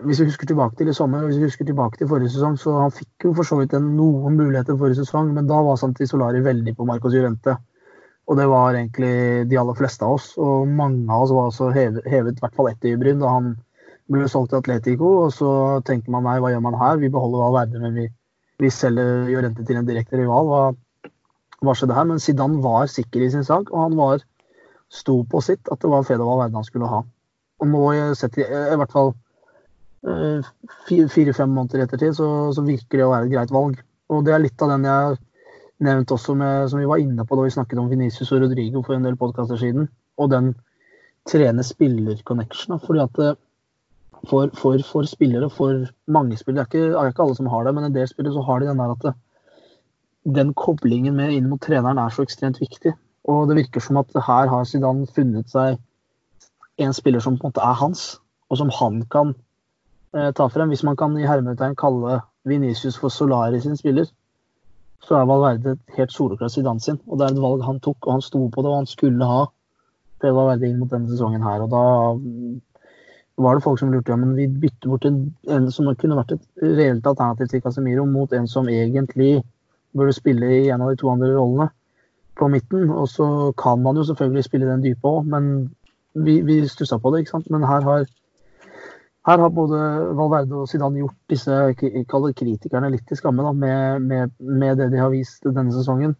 hvis vi husker tilbake til i sommer, hvis vi husker tilbake til forrige sesong, så han fikk jo for så vidt noen muligheter forrige sesong, men da var Santi Solari veldig på Marcos Jurente. Og det var egentlig de aller fleste av oss. Og mange av oss var også hevet, hevet i hvert fall ett øyebryn da han ble solgt til Atletico. Og så tenkte man nei, hva gjør man her? Vi beholder Valverde, men vi, vi selger Jurente til en direkte rival. Hva, hva skjedde her? Men Zidane var sikker i sin sak, og han var sto på sitt at det var Fede Valverde han skulle ha. Og nå, sett i, i hvert fall eh, fire-fem måneder i ettertid, så, så virker det å være et greit valg. Og det er litt av den jeg nevnt også med, som vi var inne på da vi snakket om Venicius og Rodrigo for en del podkaster siden, og den trener-spiller-connection. fordi at eh, for, for, for, spillere, for mange spillere, det er, ikke, det er ikke alle som har det, men en del spillere så har de den der at det, eh, den koblingen med inn mot treneren er så ekstremt viktig. Og det virker som at her har Zidane funnet seg en spiller som på en måte er hans, og som han kan eh, ta frem. Hvis man kan i hermetegn kalle Venicius for Solari sin spiller, så er Valverde helt soloklass i sin. Og det er et valg han tok, og han sto på det, og han skulle ha Per Valverde inn mot denne sesongen her. Og da var det folk som lurte ja, men vi bytter bort en, en som kunne vært et reelt alternativ til Casemiro, mot en som egentlig burde spille i en av de to andre rollene på midten. Og så kan man jo selvfølgelig spille den dype òg, men vi, vi stussa på det, ikke sant. Men her har her har både Valverde og Zidane gjort disse kritikerne litt til skamme da, med, med, med, det de har vist denne sesongen.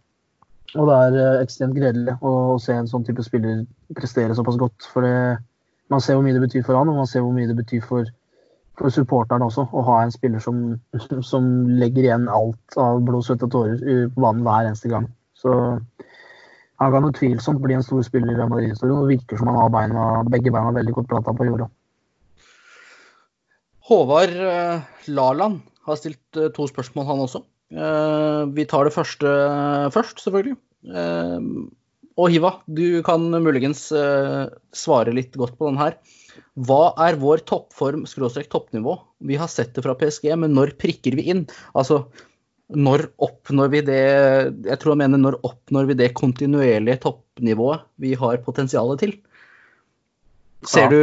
Og det er eh, ekstremt gledelig å, se en sånn type spiller prestere såpass godt. For det, man ser hvor mye det betyr for han, og man ser hvor mye det betyr for, for supporteren også. Å ha en spiller som, som legger igjen alt av blod, svette og tårer på banen hver eneste gang. Så han kan utvilsomt bli en stor spiller i Real Madrid-historien. Og virker som han har beina, begge beina veldig godt planta på jorda. Håvard eh, Laland har stilt eh, to spørsmål, han også. Eh, vi tar det første først, selvfølgelig. Og Hiva, du kan muligens svare litt godt på den her. Hva er vår toppform, skråstrek toppnivå? Vi har sett det fra PSG, men når prikker vi inn? Altså, når oppnår vi det Jeg tror han mener når oppnår vi det kontinuerlige toppnivået vi har potensialet til? Ser du,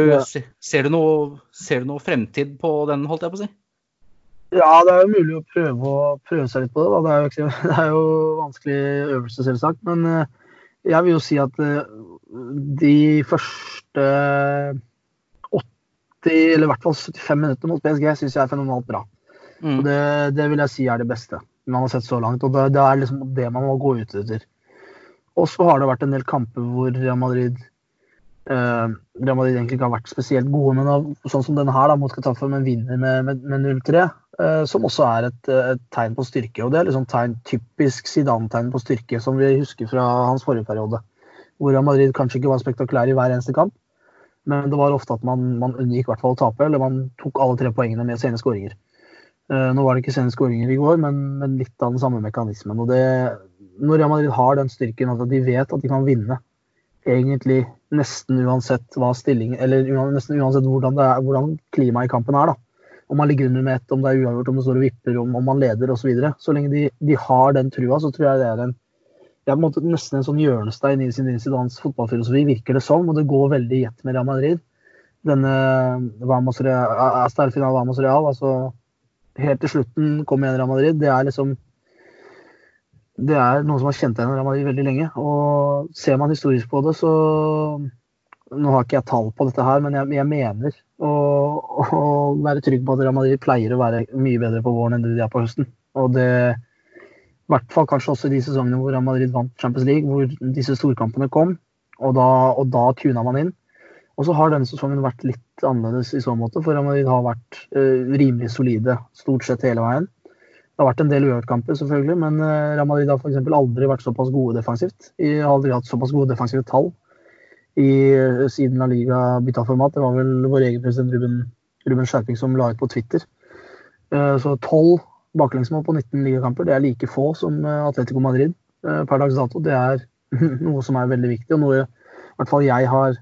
ser, du noe, ser du noe fremtid på den, holdt jeg på å si? Ja, det er jo mulig å prøve, å prøve seg litt på det. Det er, jo, det er jo vanskelig øvelse, selvsagt. Men eh, jeg vil jo si at eh, de første 80, eller i hvert fall 75 minutter mot PSG syns jeg er fenomenalt bra. Mm. Det, det, vil jeg si er det beste man har sett så langt. Og det, det er liksom det man må gå ut etter. Og så har det vært en del kamper hvor Real Madrid Uh, Real Madrid egentlig ikke har vært spesielt gode, men sånn som denne her da, mot Getafe, men vinner med, med, med 0-3, uh, eh, som også er et, et, tegn på styrke. og Det er liksom tegn, typisk Zidane-tegn på styrke, som vi husker fra hans forrige periode. Hvor Real Madrid kanskje ikke var spektakulær i hver eneste kamp, men det var ofte at man, man unngikk hvert fall å tape, eller man tok alle tre poengene med sene skåringer. Uh, nå var det ikke sene skåringer i går, men, men, litt av den samme mekanismen. og det, Når Real Madrid har den styrken at de vet at de kan vinne egentlig nesten uansett Eller nesten uansett hvordan, er, hvordan klimaet i kampen er. da. Om man ligger under med ett, om det er uavgjort, om det står og vipper, om, om man leder osv. Så, videre. så lenge de, de, har den trua, så tror jeg det er en det er på en måte nesten en sånn hjørnestein i sin incidans fotballfilosofi, virker det som. Og det går veldig gjett med Real Madrid. Denne Vamos Real, Real, altså helt til slutten kom igjen Real Madrid. Det er liksom det er noe som har igjen Real Madrid veldig lenge. Og ser man historisk på det, så Nå har ikke jeg tall på dette her, men jeg, jeg mener å, å, være trygg på at Real Madrid pleier å være mye bedre på våren enn det de er på høsten. Og det i hvert fall kanskje også de sesongene hvor Real Madrid vant Champions League, hvor disse storkampene kom. Og da, og da tuna man inn. Og så har denne sesongen vært litt annerledes i så måte, for Real Madrid har vært uh, rimelig solide stort sett hele veien. Det har vært en del uavgjortkamper, selvfølgelig, men eh, Real Madrid har f.eks. aldri vært såpass gode defensivt. De har aldri hatt såpass gode defensive tall i, eh, siden La Liga bytta format. Det var vel vår egen president Ruben, Ruben Skjerping som la ut på Twitter. Eh, så tolv baklengsmål på 19 ligakamper, det er like få som Atletico Madrid per dags dato. Det er noe som er veldig viktig, og noe i hvert fall jeg har,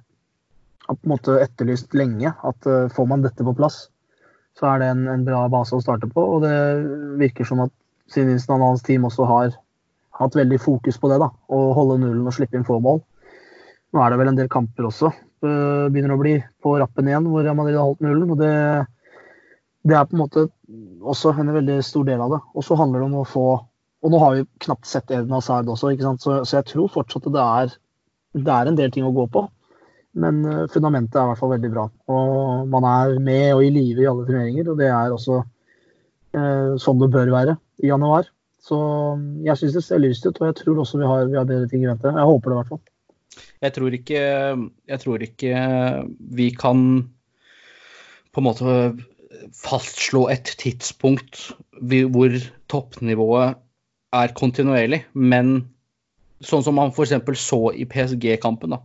på en måte etterlyst lenge. At får man dette på plass, så er det en, en, bra base å starte på. Og det virker som at Sinistan og hans team også har hatt veldig fokus på det. da, Å holde nullen og slippe inn få mål. Nå er det vel en del kamper også. Uh, begynner å bli på rappen igjen, hvor Madrid har holdt nullen. og det, det er på en måte også en veldig stor del av det. Og så handler det om å få og nå har vi knapt sett Eden Hazard også? Så, så jeg tror fortsatt at det er, det er, en del ting å gå på. Men uh, fundamentet er i hvert fall veldig bra. Og man er med og i live i alle turneringer, og det er også eh, sånn det bør være i januar. Så jeg syns det ser lyst ut, og jeg tror også vi har, vi har bedre ting i vente. Jeg håper det i hvert fall. Jeg tror ikke, jeg tror ikke vi kan på en måte fastslå et tidspunkt hvor toppnivået er kontinuerlig, men sånn som man f.eks. så i PSG-kampen, da.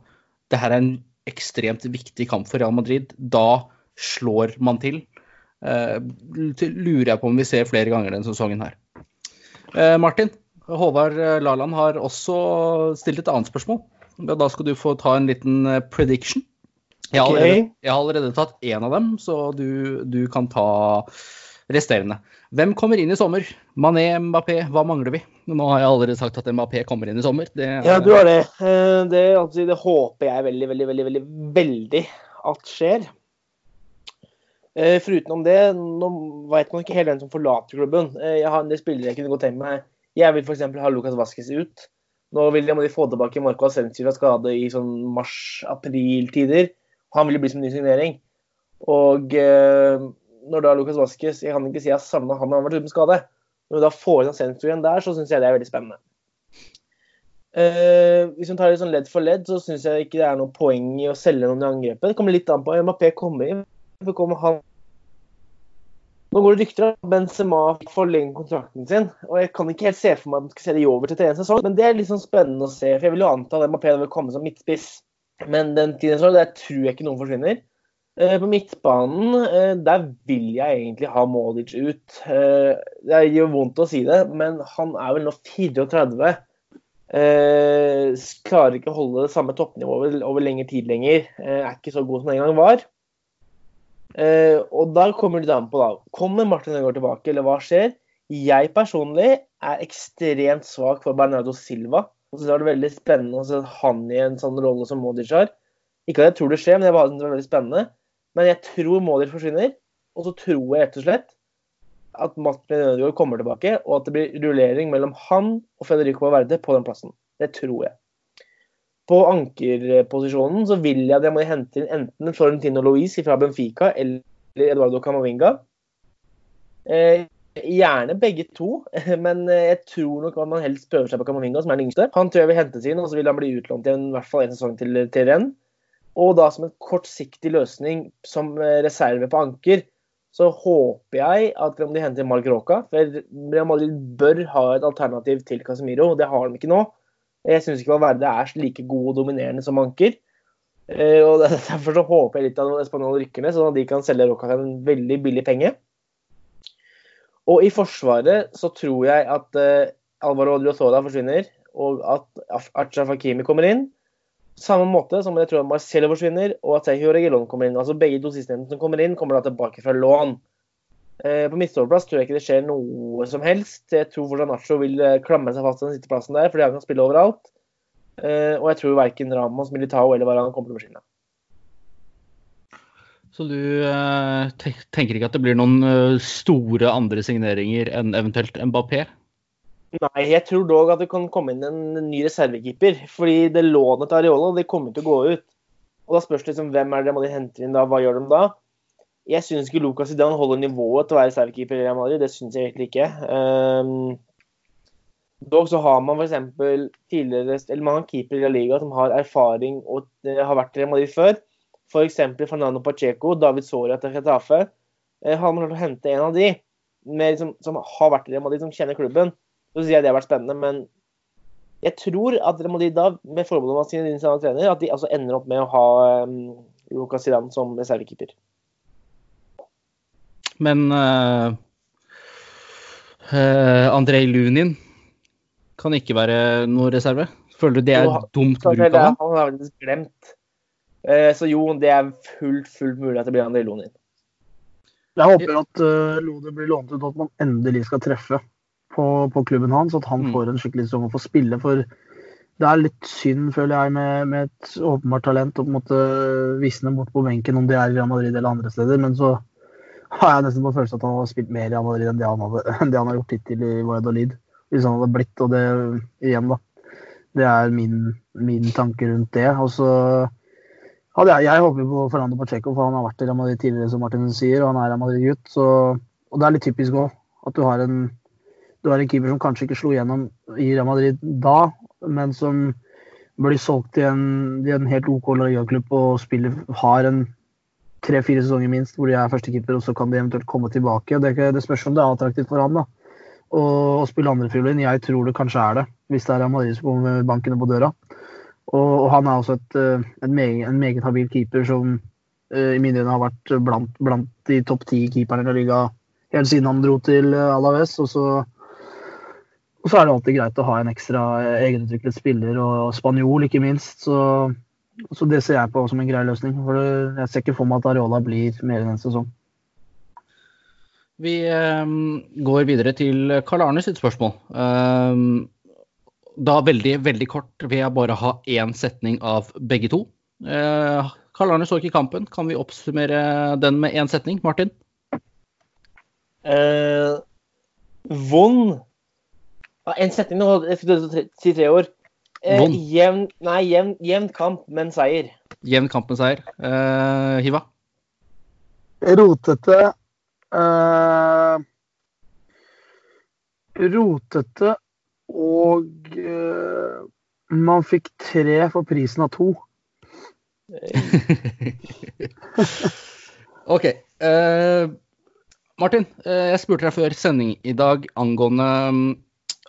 Det her er en ekstremt viktig kamp for Real Madrid. Da slår man til. Uh, lurer jeg på om vi ser flere ganger denne sesongen her. Uh, Martin, Håvard Laland har også stilt et annet spørsmål. Da skal du få ta en liten eh, prediction. Jeg har allerede, jeg har allerede tatt én av dem, så du, du kan ta resterende. Hvem kommer inn i sommer? Mané, Mbappé, hva mangler vi? Nå har jeg allerede sagt at MAP kommer inn i sommer. Det, ja, du har det. Eh, det, altså, det, håper jeg veldig, veldig, veldig, veldig, veldig at skjer. Foruten om det, nå vet man ikke helt hvem som forlater klubben. Eh, jeg har en del spillere jeg kunne gått hjem med. Jeg vil f.eks. ha Lukas Vaskes ut. Nå vil de få tilbake Marco Ascensi fra skade i sånn mars-april-tider. Han vil jo bli som ny signering. Og når da Lukas Vaskes Jeg kan ikke si jeg savna han, han har vært uten skade. Når du da får inn igjen der, så syns jeg det er veldig spennende. Uh, hvis man tar det sånn ledd for ledd, så syns jeg ikke det er noe poeng i å selge noen i angrepet. Det kommer litt an på om MAP kommer inn. Kommer han nå går det rykter om Benzema forlenger kontrakten sin. og Jeg kan ikke helt se for meg at man skal se det over til tredje sesong, men det er litt sånn spennende å se. for Jeg vil jo anta at MAP vil komme som midtspiss. Men den tiden så, der tror jeg ikke noen forsvinner. Eh, på midtbanen eh, der vil jeg egentlig ha Modic ut. Eh, det gjør vondt å si det, men han er vel nå 34. Klarer ikke å holde det samme toppnivået over lengre tid lenger. Er ikke så god som den gang var. Og da kommer det an på, da. Kommer Martin Ødegaard tilbake, eller hva skjer? Jeg personlig er ekstremt svak for Bernardo Silva. Og så er det veldig spennende å se han i en sånn rolle som Modic har. Ikke at jeg tror det skjer, men det var veldig spennende. Men jeg tror Modric forsvinner. Og så tror jeg rett og slett at Martin Ødegaard kommer tilbake, og at det blir rullering mellom han og Federico Valverde på den plassen. Det tror jeg. På ankerposisjonen så vil jeg at jeg må hente inn enten Florentino Louise fra Benfica eller Eduardo Camavinga. Eh, gjerne begge to, men jeg tror nok at man helst prøver seg på Camavinga, som er den yngste. Han tror jeg vil hentes inn, og så vil han bli utlånt i hvert fall en sesong til, til renn. Og da som en kortsiktig løsning som eh, reserve på anker, så håper jeg at om de henter Mark Roca For Real Madrid bør ha et alternativ til Casemiro, og det har de ikke nå. Jeg syns ikke Valverde er like god og dominerende som anker. Eh, og Derfor så håper jeg litt at Spanjol rykker ned, sånn at de kan selge Roca til en veldig billig penge. Og i Forsvaret så tror jeg at uh, Alvaro Odriozola forsvinner, og at Acha Fakimi kommer inn samme måte som jeg tror at Marcello forsvinner og at Sergio Regilon kommer inn. Altså Begge to sistnevnte som kommer inn, kommer da tilbake fra lån. Eh, på midtstopperplass tror jeg ikke det skjer noe som helst. Jeg tror fortsatt Nacho vil klamme klamre seg fast til den sitteplassen der, fordi han kan spille overalt. Eh, og jeg tror verken Ramos, Militao eller Varan kommer til å forsvinne. Så du eh, tenker ikke at det blir noen eh, store andre signeringer enn eventuelt Mbappé? Nei, jeg tror dog at det kan komme inn en ny reservekeeper. Fordi det lånet til Areola det kommer til å gå ut. Og da spørs det liksom, hvem er det de henter inn da, hva gjør de da? Jeg syns ikke Lucas Zidane holder nivået til å være reservekeeper i Real Madrid. Det syns jeg egentlig ikke. Um, dog så har man f.eks. tidligere eller mange keepere i La Liga som har erfaring og har vært i Real Madrid før. F.eks. Fernando Pacheco, David Soria til Retafe. Uh, har man klart å hente en av de med, liksom, som har vært i Real Madrid, som kjenner klubben, så sier jeg det har vært spennende, men jeg tror at Real Madrid da, med forbehold om sine samme trener, at de altså ender opp med å ha um, Lucas Zidane som reservekeeper. Men uh, uh, Andrej Lunin kan ikke være noe reserve Føler du det er Jo, dumt bruk av han? han har faktisk glemt. Uh, så jo, det er fullt, fullt mulig at det blir Andrej Lunin. Jeg håper at uh, Lode blir lånt ut, og at man endelig skal treffe på, på klubben hans. At han Mm. får en skikkelig sesong og får spille. For det er litt synd, føler jeg, med, med et åpenbart talent å på en måte visne bort på benken, om det er i Real Madrid eller andre steder. Men så har jeg nesten på følelsen at han har spilt mer i Real Madrid enn det han, hadde, enn det han har gjort hittil i Valladolid. Hvis han hadde blitt, og det igjen, da. Det er min, min tanke rundt det. Og så hadde jeg, jeg håper på Fernando Pacheco, for han har vært i Real Madrid tidligere, som Martin sier, og han er Real Madrid-gutt. så Og det er litt typisk òg, at du har, en, du har en keeper som kanskje ikke slo gjennom i Real Madrid da, men som blir solgt til en, en helt OK ligaklubb og spiller, har en tre-fire sesonger minst hvor de er førstekeeper, og så kan de eventuelt komme tilbake. Det, ikke- det spørs om det er attraktivt for han da, å, å spille andrefiolin. Jeg tror det kanskje er det, hvis det er Real Madrid som kommer med bankene på døra. Og, og han er også et, eh, et meget, en meget habil keeper som eh, i mine øyne har vært blant, blant de topp ti keeperne i liga helt siden han dro til eh, Alaves. Og så, og så er det alltid greit å ha en ekstra eh, egenutviklet spiller, og spanjol ikke minst. Så, så det ser jeg på som en grei løsning. For det, jeg ser ikke for meg at Areola blir mer enn en sesong. Vi eh, går videre til Karl Arne sitt spørsmål. Eh, da veldig, veldig kort vil jeg bare ha én setning av begge to. Eh, Karl Arne så ikke kampen. Kan vi oppsummere den med én setning? Martin? Eh, vond ja, En setning nå, jeg skulle si tre år. Eh, jevn, nei, jevn, jevn kamp, men seier. Jevn kamp med seier. Eh, Hiva? Rotete eh, Rotete og eh, man fikk tre for prisen av to. OK. eh, Martin, eh, jeg spurte deg før sending i dag angående,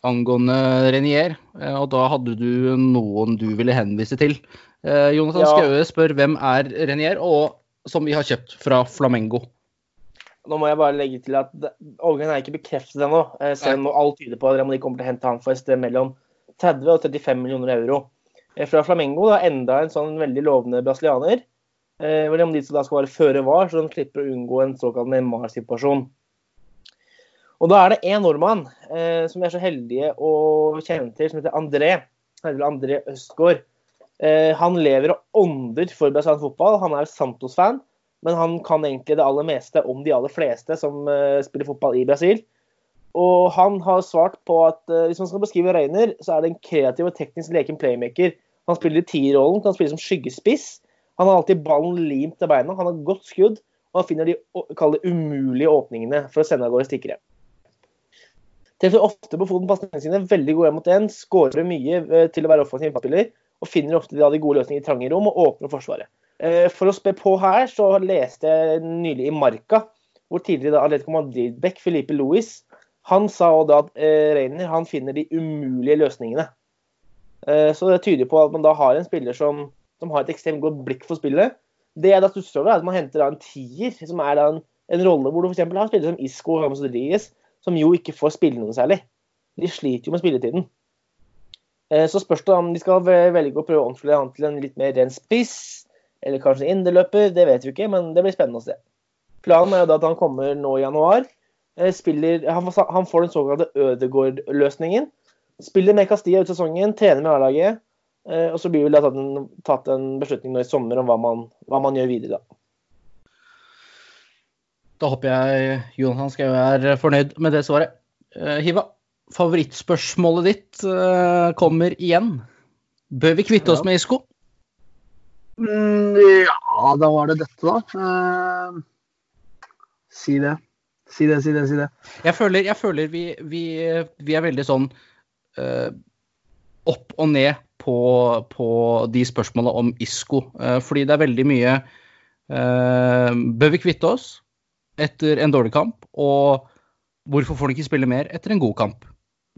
angående Renier, eh, og da hadde du noen du ville henvise til. Eh, Jonathan Ja. Skaue spør hvem er Renier, og som vi har kjøpt fra Flamengo. Nå må jeg bare legge til at overgangen er ikke bekreftet ennå. eh, Selv om alt tyder på at de kommer til å hente han for et sted mellom 30 og 35 millioner euro. Fra Flamengo da, enda en sånn veldig lovende brasilianer. Eh, om de som da skal være føre var, så de slipper å unngå en såkalt Neymar-situasjon. Og da er det én nordmann eh, som vi er så heldige å kjenne til, som heter André. Heter André Østgaard. Eh, han lever og ånder for brasiliansk fotball. Han er Santos-fan. Men han kan egentlig det aller meste om de aller fleste som eh, spiller fotball i Brasil. Og han har svart på at eh, hvis man skal beskrive Reiner, så er det en kreativ og teknisk leken playmaker. Han spiller i tierrollen, kan spille som skyggespiss. Han har alltid ballen limt til beina, han har godt skudd, og han finner de umulige åpningene for å sende av gårde stikkere. Treffer ofte på foten pasningene sine, veldig gode mot én, skårer mye eh, til å være offensiv spiller, og finner ofte de gode løsningene i trange rom og åpner forsvaret. Eh, For å spe på her, så leste jeg nylig i Marca, hvor tidligere da Atletico Madrid-back Felipe Luis han sa også da at eh, Reiner han finner de umulige løsningene. Så det tyder på at man da har en spiller som, som har et ekstremt godt blikk for spillet. Det jeg da stusser over, er at man henter da en tier, som er da en, en rolle hvor du f.eks. har spillere som Isco og Ramos Rodriguez, som jo ikke får spille noe særlig. De sliter jo med spilletiden. Eh, Så spørs det om de skal velge å prøve å omstille han til en litt mer ren spiss, eller kanskje inderløper. det vet vi ikke, men det blir spennende å se. Planen er jo da at han kommer nå i januar. eh, Spiller, han, får- den såkalte Ødegård-løsningen. Spiller med Castilla ut sesongen, trener med A-laget. eh, Og så blir vel da tatt en beslutning nå i sommer om hva man, hva man gjør videre. da. Da håper jeg Jonathan skal er fornøyd med det svaret. Eh, Hiva, favorittspørsmålet ditt eh, kommer igjen. Bør vi kvitte oss med Isco? Mm, ja, da var det dette, da. Eh, si det. Si det, si det, si det. Jeg føler, jeg føler vi, vi, vi er veldig sånn opp og ned på, på de spørsmålene om Isco. Eh, fordi det er veldig mye Bør vi kvitte oss etter en dårlig kamp? Og hvorfor får han ikke spille mer etter en god kamp?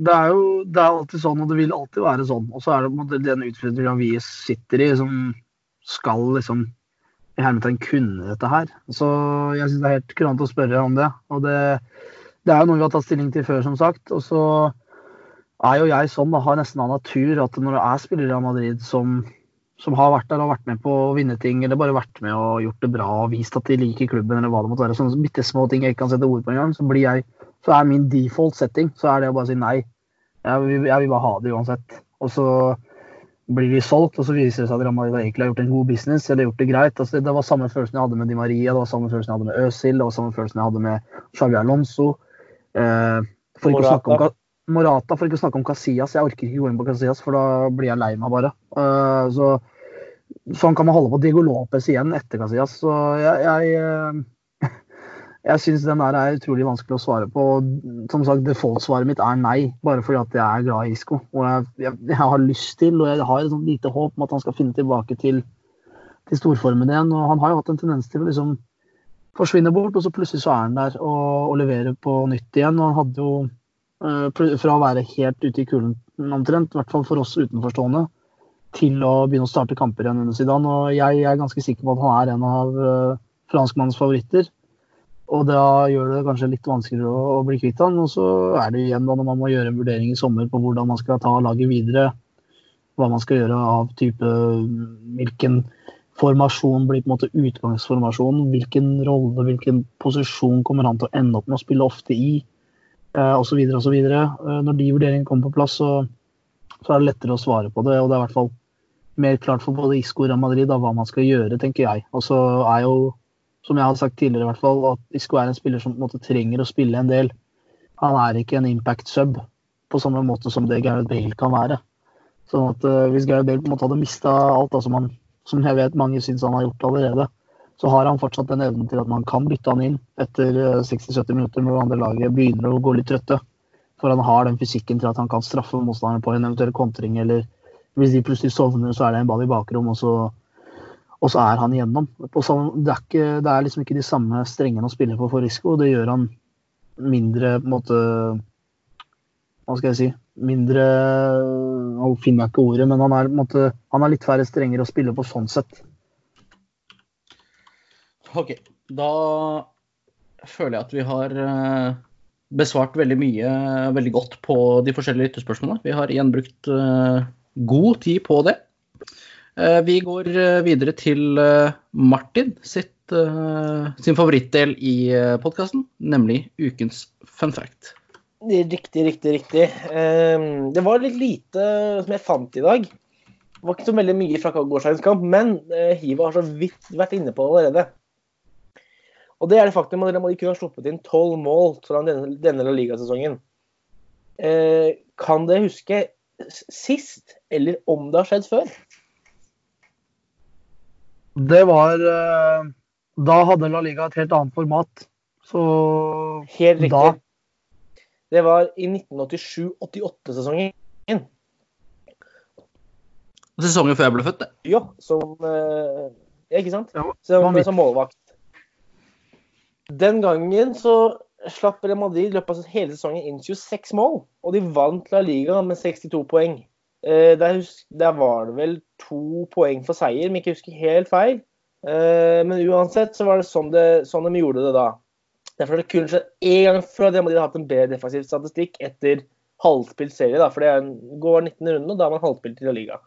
Det er jo det er alltid sånn, og det vil alltid være sånn. Og så er det den utfordringen vi sitter i, som skal liksom i hermetegn kunne dette her. Så jeg syns det er helt kurant å spørre om det. Og det, det er jo noe vi har tatt stilling til før, som sagt. Og så er jo jeg sånn, da, har nesten av natur at når det er spillere av Madrid som, som har vært der og vært med på å vinne ting, eller bare vært med og gjort det bra og vist at de liker klubben, eller hva det måtte være, sånne bitte små ting jeg ikke kan sette ord på engang, så blir jeg så er min default setting så er det å bare si nei. Jeg vil, jeg vil bare ha det uansett. Og så blir de solgt, og så viser det seg at Real egentlig har gjort en god business eller gjort det greit. Altså, det var samme følelsen jeg hadde med Di Maria, det var samme følelsen jeg hadde med Øzil, det var samme følelsen jeg hadde med Xavi Alonso. Eh, for ikke å snakke om Morata, for ikke å snakke om Casillas. Jeg orker ikke gå inn på Casillas, for da blir jeg lei meg bare. Uh, så, sånn kan man holde på. Diego Lopez igjen etter Casillas. Så jeg, jeg, uh, jeg syns den der er utrolig vanskelig å svare på. Som sagt, default-svaret mitt er nei, bare fordi at jeg er glad i Isco. Og jeg, jeg, jeg har lyst til, og jeg har et sånt lite håp om at han skal finne tilbake til, til storformen igjen. Og han har jo hatt en tendens til å liksom forsvinne bort, og så plutselig så er han der og, og leverer på nytt igjen. Og han hadde jo Eh, fra å være helt ute i kulen omtrent, i hvert fall for oss utenforstående, til å begynne å starte kamper igjen under Zidane. Og jeg er ganske sikker på at han er en av uh, franskmannens favoritter. Og da gjør det kanskje litt vanskeligere å, bli kvitt han. Og så er det igjen da når man må gjøre en vurdering i sommer på hvordan man skal ta laget videre. Hva man skal gjøre av type Hvilken formasjon blir på en måte utgangsformasjonen? Hvilken rolle, hvilken posisjon kommer han til å ende opp med å spille ofte i? osv. Eh, osv. Eh, når de vurderingene kommer på plass, så, så, er det lettere å svare på det. Og det er i hvert fall mer klart for både Isco og Madrid da, hva man skal gjøre, tenker jeg. Og så er jo, som jeg har sagt tidligere, i hvert fall, at Isco er en spiller som på en måte trenger å spille en del. Han er ikke en impact sub på samme måte som det Gareth Bale kan være. Sånn at uh, Hvis Gareth Bale på en måte hadde mista alt da, som, han, som jeg vet mange syns han har gjort allerede, så har han fortsatt den evnen til at man kan bytte han inn etter 60-70 eh, minutter når andre laget begynner å gå litt trøtte. For han har den fysikken til at han kan straffe motstanderen på en eventuell kontring. Eller hvis de plutselig sovner, så er det en ball i bakrom, og så, og så er han igjennom. Sånn, det, er ikke, det, er liksom ikke de samme strengene å spille på for Risco. Det gjør han mindre på en måte Hva skal jeg si? Mindre Nå finner jeg ikke ordet, men han er, måte, han er litt færre strenger å spille på sånn sett. OK. Da føler jeg at vi har eh, besvart veldig mye veldig godt på de forskjellige lyttespørsmålene. Vi har igjen brukt uh, god tid på det. Uh, vi går videre til uh, Martin sitt, sin favorittdel i podkasten, nemlig ukens fun fact. Riktig, riktig, riktig. Ehm, det var litt lite som jeg fant i dag. Det var ikke så veldig mye fra gårsdagens kamp, men Hiva har så vidt vært inne på allerede. Og det er det faktum at de kun har sluppet inn tolv mål fra denne, denne ligasesongen. Eh, kan dere huske sist, eller om det har skjedd før? Det var eh, Da hadde La Liga et helt annet format. Så Helt riktig. Da... Det var i 1987-88-sesongen. Sesongen før jeg ble født, det. Ja, som eh, Ja, ikke sant? Som, som målvakt. Den gangen så slapp Real Madrid i løpet av hele sesongen inn 26 mål, og de vant La Liga med 62 poeng. Eh, der, der, var det vel to poeng for seier, jeg ikke husker helt feil. Eh, men uansett så var det sånn, det, sånn de gjorde det da. Derfor er det kun skjedd én gang før at Real Madrid har hatt en bedre defensiv statistikk etter halvspilt serie. da, For det går 19 runder, og da har man halvspilt i La Liga.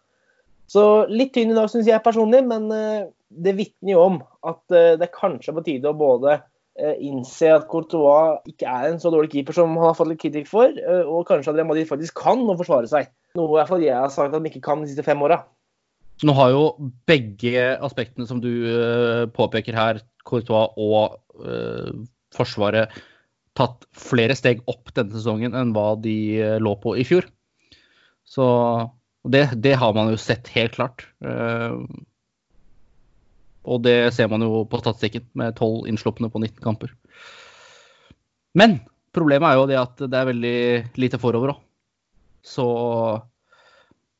Så litt tynn i dag, syns jeg personlig, men eh, det vitner jo om at det kanskje er på tide å både innse at Courtois ikke er en så dårlig keeper som han har fått litt kritikk for, eh, og kanskje at Real faktisk kan å forsvare seg. Noe i hvert fall jeg har sagt at de ikke kan de siste fem åra. Nå har jo begge aspektene som du uh, påpeker her, Courtois og uh, Forsvaret, tatt flere steg opp denne sesongen enn hva de lå på i fjor. Så det, det, har man jo sett helt klart. Uh, og det ser man jo på statistikken, med tolv innslupne på 19 kamper. Men problemet er jo det at det er veldig lite forover òg. Så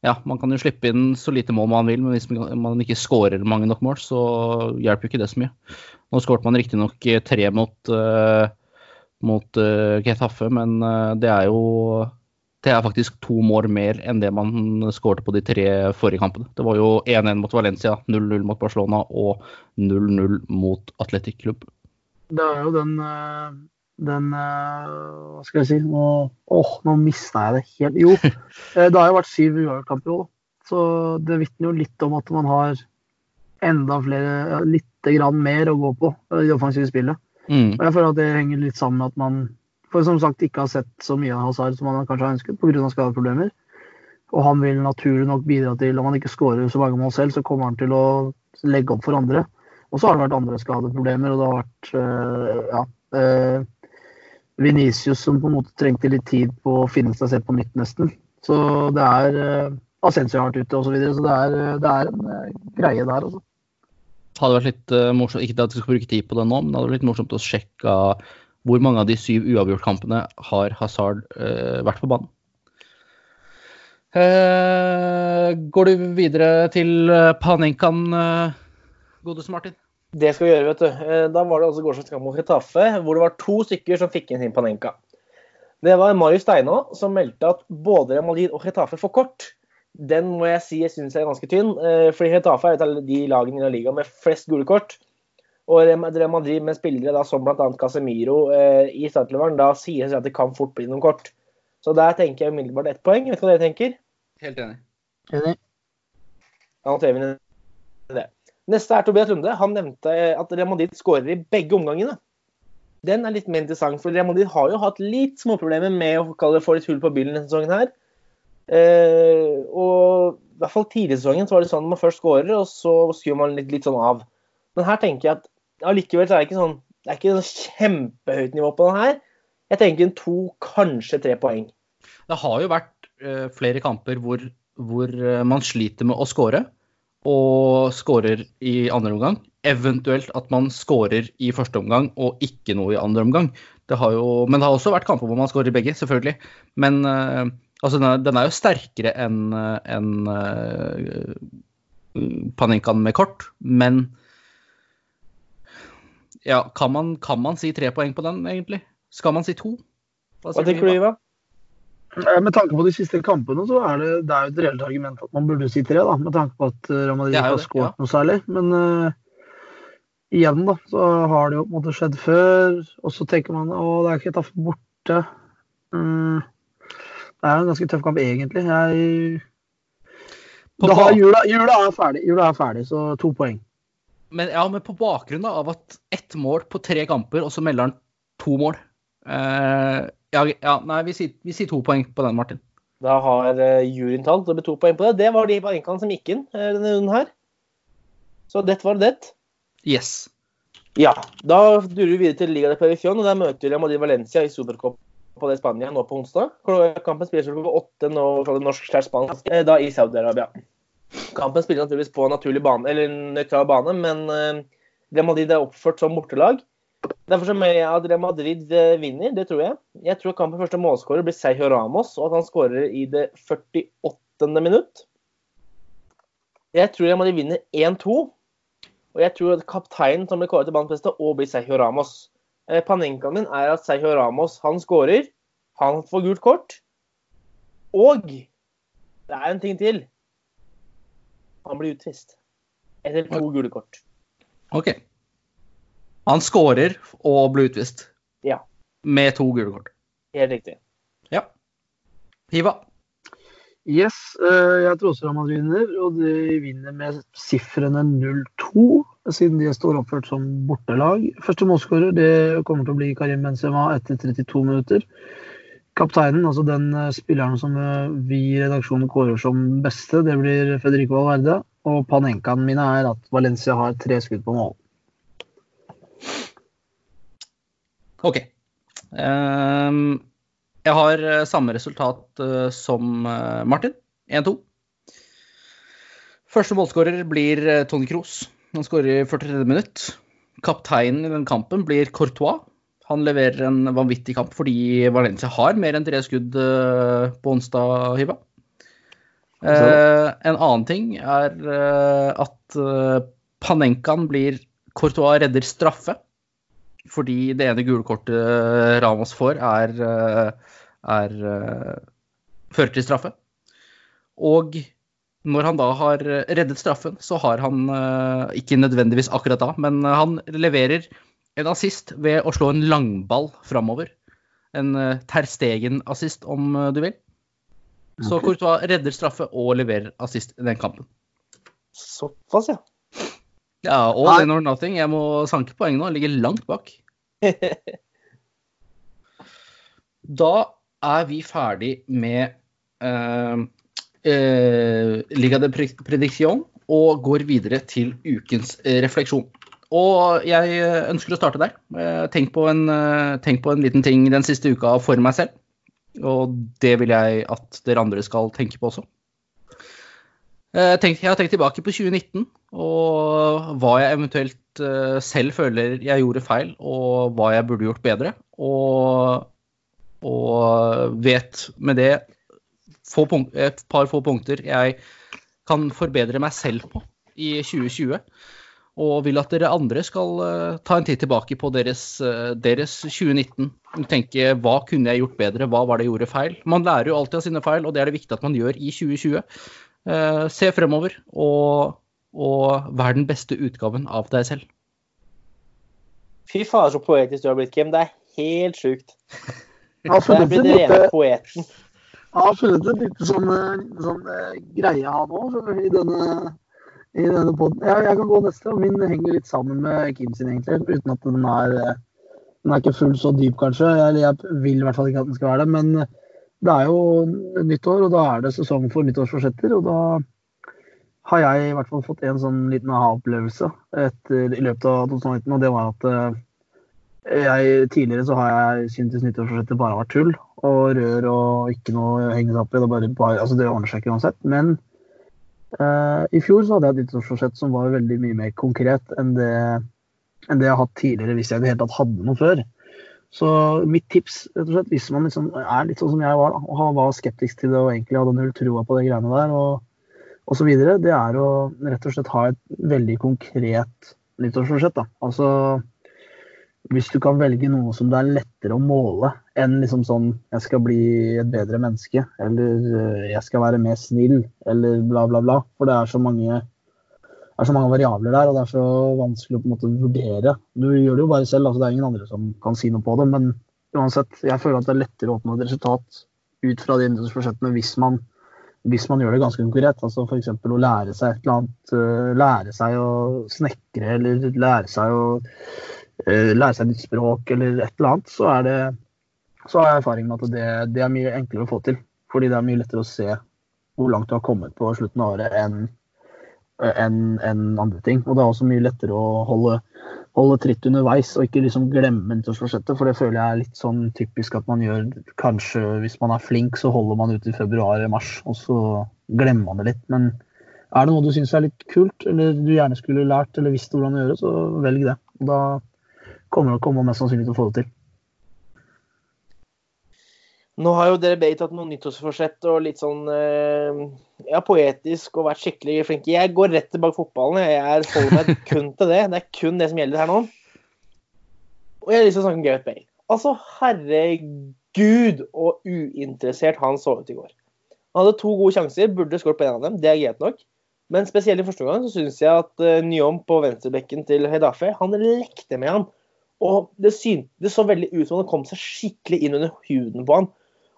ja, man kan jo slippe inn så lite mål man vil, men hvis man ikke skårer mange nok mål, så hjelper jo ikke det så mye. Nå skåret man riktignok tre mot, uh, mot uh, Getafe, men uh, det er jo det er faktisk to mål mer enn det man skårte på de tre forrige kampene. Det var jo 1-1 mot Valencia, 0-0 mot Barcelona og 0-0 mot Atletic Klubb. Det er jo den uh, Den eh, Hva skal jeg si Nå, åh, nå mista jeg det helt. Jo, eh, det har jo vært syv uavgjortkamper òg. Så det vitner jo litt om at man har enda flere, ja, litt grann mer å gå på eh, i det offensive spillet. Mm. Og jeg føler at det henger litt sammen med at man for som sagt ikke har sett så mye av Hazard som han kanskje har ønsket pga. skadeproblemer. Og han vil naturlig nok bidra til, om han ikke skårer så mange mål selv, så kommer han til å legge opp for andre. Og så har det vært andre skadeproblemer, og det har vært øh, ja, øh, Venicius som på en måte trengte litt tid på å finne seg selv på nytt, nesten. Så det er øh, Ascensia har vært ute osv., så, videre, så det er, det er en greie der, altså. Hadde vært litt morsomt, ikke at vi skal bruke tid på det nå, men det hadde vært litt morsomt å sjekke hvor mange av de syv uavgjort-kampene har Hazard uh, vært på banen. Uh, går du videre til Panenkan, godeste Martin? Det skal vi gjøre, vet du. Da var det altså gårsdagens kamp mot Retafe, hvor det var to stykker som fikk inn sin Panenka. Det var Marius Steinå som meldte at både Real og Retafe får kort. Den må jeg si jeg syns er ganske tynn. Fordi Retafe er et av de lagene i La Liga med flest gule kort. Og Real Madrid med spillere da, som bl.a. Casemiro eh, i startleveren, da sier seg at det kan fort bli noen kort. Så der tenker jeg umiddelbart ett poeng. Vet du hva dere tenker? Helt enig. Enig. Da noterer vi det. Neste er Tobias Lunde. Han nevnte at Real Madrid skårer i begge omgangene. Den er litt mer interessant, for Real Madrid har jo hatt litt småproblemer med å kalle det få litt hull på bilen denne sesongen her. Eh, og i hvert fall tidlig i sesongen så var det sånn at man først skårer, og så skrur man litt, litt sånn av. Men her tenker jeg at allikevel så er det ikke sånn det er ikke sånn kjempehøyt nivå på den her. Jeg tenker en to, kanskje tre poeng. Det har jo vært uh, flere kamper hvor, hvor uh, man sliter med å score, og scorer i andre omgang. Eventuelt at man scorer i første omgang og ikke noe i andre omgang. Det jo, men det har også vært kamper hvor man scorer begge, selvfølgelig. Men uh, altså, den, er, den, er, jo sterkere enn en, Panenkan med kort, men ja, kan man, kan man, si tre poeng på den, egentlig? Skal man si to? Hva, Hva tenker du, Iva? Med tanke på de siste kampene, så er det, det er jo et reelt argument at man burde si tre, da, med tanke på at Real Madrid ikke har skåret ja. noe særlig. Men uh, igjen, da, så har det jo på en måte skjedd før. Og så tenker man å, det er ikke tatt borte. Mm, det er en ganske tøff kamp, egentlig. Jeg har, jula, jula, er ferdig, jula er ferdig, så to poeng men, ja, men på bakgrunn av at ett mål på tre kamper, og så melder han to mål uh, ja, ja, nei, vi sier, vi sier, to poeng på den, Martin. Da har uh, juryen talt, det blir to poeng på det. Det var de poengene som gikk inn uh, denne runden her. Så det var det. Yes. Ja. Da durer vi videre til Liga de Perifion, og der møter Real Madrid Valencia i Supercup på det Spania nå på onsdag. Kampen spilles klokka åtte nå fra det norsk-spansk, da i Saudi-Arabia. Kampen spiller naturligvis på naturlig bane, eller nøytral bane, men uh, Real Madrid er oppført som bortelag. Derfor så mener jeg at Real Madrid uh, vinner, det tror jeg. Jeg tror kampen første målskårer blir Sergio Ramos, og at han skårer i det 48. minutt. Jeg tror Real Madrid vinner 1-2. Og jeg tror at kapteinen som blir kåret til banens òg blir Sergio Ramos. Eh, Panenkaen min er at Sergio Ramos han skårer. Han får gult kort. Og det er en ting til. Han blir utvist. Etter to gule kort. OK. Han skårer og blir utvist. Ja. Med to gule kort. Helt riktig. Ja. Hiva. Yes, eh, jeg tror også Real Madrid vinner, og de vinner med sifrene 0-2, siden de står oppført som bortelag. Første målskårer det kommer til å bli Karim Benzema etter 32 minutter kapteinen, altså den eh, spilleren som eh, vi i redaksjonen kårer som beste, det blir Federico Valverde. Og panenkaen mine er at Valencia har tre skudd på mål. OK. Um, jeg har eh, samme resultat som Martin. 1-2. Første målskårer blir Tony Kroos. Han skårer i 43. minutt. Kapteinen i den kampen blir Courtois. Han leverer en vanvittig kamp fordi Valencia har mer enn tre skudd uh, på onsdag, Hiva. Eh, en annen ting er uh, at Panenkaen blir Courtois redder straffe. Fordi det ene gule kortet Ramos får, er, er fører til straffe. Og når han da har reddet straffen, så har han ikke nødvendigvis akkurat da, men han leverer en assist ved å slå en langball framover. En uh, Terstegen-assist, om uh, du vil. Så okay. Courtois redder straffe og leverer assist i den kampen. Såpass, ja. Ja, all Nei. in or nothing. Jeg må sanke poeng nå. Jeg Ligger langt bak. Da er vi ferdig med uh, Liga de Prediction og går videre til ukens eh, refleksjon. Og jeg ønsker å starte der. Eh, Tenk på, en, eh, tenk på en liten ting den siste uka for meg selv. Og det vil jeg at dere andre skal tenke på også. Eh, jeg har tenkt tilbake på 2019 og hva jeg eventuelt selv føler jeg gjorde feil, og hva jeg burde gjort bedre. Og, og vet med det punkt, et par få punkter jeg kan forbedre meg selv på i 2020. Og vil at dere andre skal eh, ta en titt tilbake på deres, eh, deres 2019. Tenke hva kunne jeg gjort bedre, hva var det jeg gjorde feil. Man lærer jo alltid av sine feil, og det er det viktig at man gjør i 2020. Eh, se fremover og, og vær den beste utgaven av deg selv. Fy fader, så poetisk du har blitt, Kim. Det er helt sjukt. Jeg har funnet blitt rene poeten. jeg har funnet et lite sånn, sånn greie her nå i denne, i denne poden. Jeg, jeg kan gå neste, og min henger litt sammen med Kim sin, egentlig. Uten at den er eh, Den er ikke fullt så dyp, kanskje. Jeg, jeg vil i hvert fall ikke at den skal være det. Men eh, det er jo nyttår, og da er det sesong for nyttårsforsetter. Og da har jeg i hvert fall fått en sånn liten aha-opplevelse i løpet av 2019, og det var at eh, jeg, tidligere så har jeg syntes nyttårsforsettet bare har vært tull og rør og ikke noe å henge seg opp i. Det, bare, bare, altså det ordner seg ikke uansett. Men i fjor så hadde jeg et nyttårsforsett som var veldig mye mer konkret enn det, enn det jeg har hatt tidligere, hvis jeg i det hele tatt hadde noe før. Så mitt tips, rett og slett, hvis man liksom er litt sånn som jeg var, da, og var skeptisk til det og egentlig hadde null trua på de greiene der, og, og så videre, det er å rett og slett ha et veldig konkret nyttårsforsett. Altså hvis du kan velge noe som det er lettere å måle enn liksom sånn 'jeg skal bli et bedre menneske', eller eh, 'jeg skal være mer snill', eller bla, bla, bla. For det er så mange, er så mange variabler der, og det er så vanskelig å på en måte vurdere. Du gjør det jo bare selv, altså det er ingen andre som kan si noe på det. Men uansett, jeg føler at det er lettere å oppnå et resultat ut fra de nyttårsforsettene hvis man, hvis man gjør det ganske konkret. Altså f.eks. å lære seg et eller annet, eh, lære seg å snekre, eller lære seg å eh, lære seg nytt språk eller et eller annet, så, er det, så har jeg erfaring med at det, det er mye enklere å få til. Fordi det er mye lettere å se hvor langt du har kommet på slutten av året enn en, en andre ting. Og det er også mye lettere å holde, holde tritt underveis og ikke liksom glemme nyttårsforsettet. For det føler jeg er litt sånn typisk at man gjør kanskje hvis man er flink, så holder man ut i februar eller mars, og så glemmer man det litt. Men er det noe du syns er litt kult, eller du gjerne skulle lært eller visst hvordan å gjøre, så velg det. Da kommer du mest sannsynlig til å få det til. Nå har jo dere begge tatt noen nyttårsforsett og litt sånn eh, ja, poetisk og vært skikkelig flinke. Jeg går rett tilbake fotballen. Jeg er holder meg kun til det. Det er kun det som gjelder her nå. Og jeg har lyst til å snakke om Gareth Bale. Altså, herregud og uinteressert han så ut i går. Han hadde to gode sjanser, burde skåret på en av dem. Det er greit nok. Men spesielt i første gang så syns jeg at uh, Nyom på venstrebekken til Hedafe, han lekte med han. Og det, syn, det så veldig ut som han kom seg skikkelig inn under huden på han.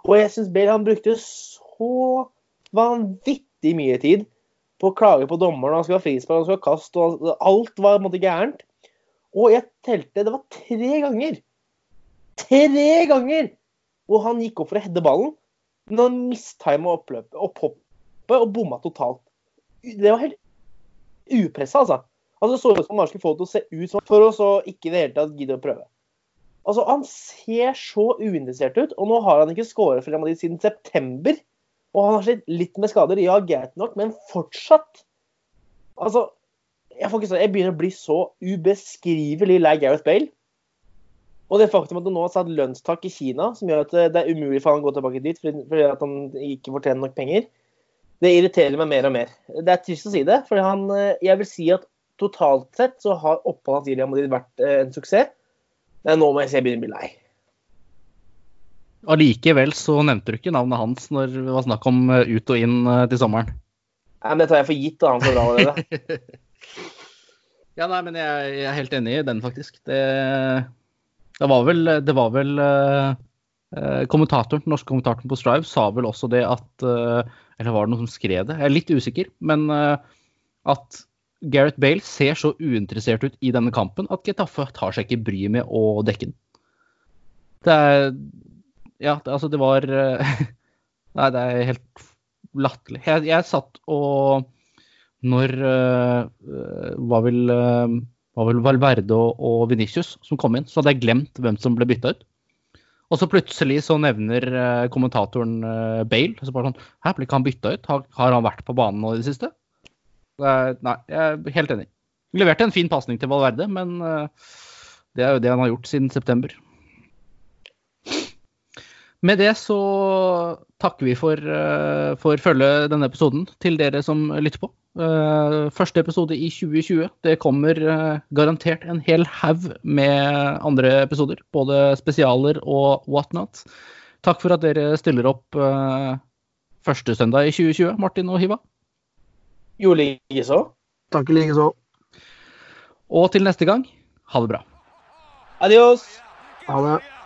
Og jeg syns Bale han brukte så vanvittig mye tid på å klage på dommeren. Han skulle ha frispark, han skulle ha kast, og alt var på en måte gærent. Og jeg telte Det var tre ganger. Tre ganger! Hvor han gikk opp for å heade ballen, men han mistima oppløpet opp hoppet og bomma totalt. Det var helt upressa, altså. Altså, Det så ut som han skulle få det til å se ut som for å så ikke i det hele tatt gidde å prøve. Altså, Han ser så uinteressert ut, og nå har han ikke skåret for Real siden september. Og han har slitt litt med skader, ja, greit nok, men fortsatt. Altså, jeg, får ikke si, jeg begynner å bli så ubeskrivelig lei Gareth Bale. Og det faktum at han nå har satt lønnstak i Kina, som gjør at det er umulig for han å gå tilbake dit fordi, at han ikke fortjener nok penger, det irriterer meg mer og mer. Det er trist å si det, for jeg vil si at totalt sett så har oppholdet hans i Real Madrid vært eh, en suksess. Men nå må jeg si jeg begynner å bli lei. Allikevel så nevnte du ikke navnet hans når det var snakk om eh, ut og inn eh, til sommeren. Nei, men Det tar jeg for gitt, da, han så bra allerede. Ja, nei, men jeg, jeg, er helt enig i den, faktisk. Det, det var vel, det var vel uh, kommentatoren, norske kommentatoren på Strive sa vel også det at uh, Eller var det noen som skrev det? Jeg er litt usikker. Men uh, at Gareth Bale ser så uinteressert ut i denne kampen at Getafe tar seg ikke bryet med å dekke den. Det er Ja, det, altså, det var Nei, det er helt latterlig. Jeg, jeg, satt og Når uh, var vel uh, Valverde og, og Venicius som kom inn, så hadde jeg glemt hvem som ble bytta ut. Og så plutselig så nevner uh, kommentatoren uh, Bale så bare sånn Hæ, ble ikke han bytta ut? Har, har, han vært på banen nå i det siste? Nei, jeg er helt enig. Leverte en fin pasning til Valverde, men det er jo det han har gjort siden september. Med det så takker vi for, uh, for følget denne episoden til dere som lytter på. Uh, første episode i 2020. Det kommer garantert en hel haug med andre episoder. Både spesialer og whatnot. Takk for at dere stiller opp første søndag i 2020, Martin og Hiva. Jo, likeså. Takk likeså. Og til neste gang, ha det bra. Adios. Ha det.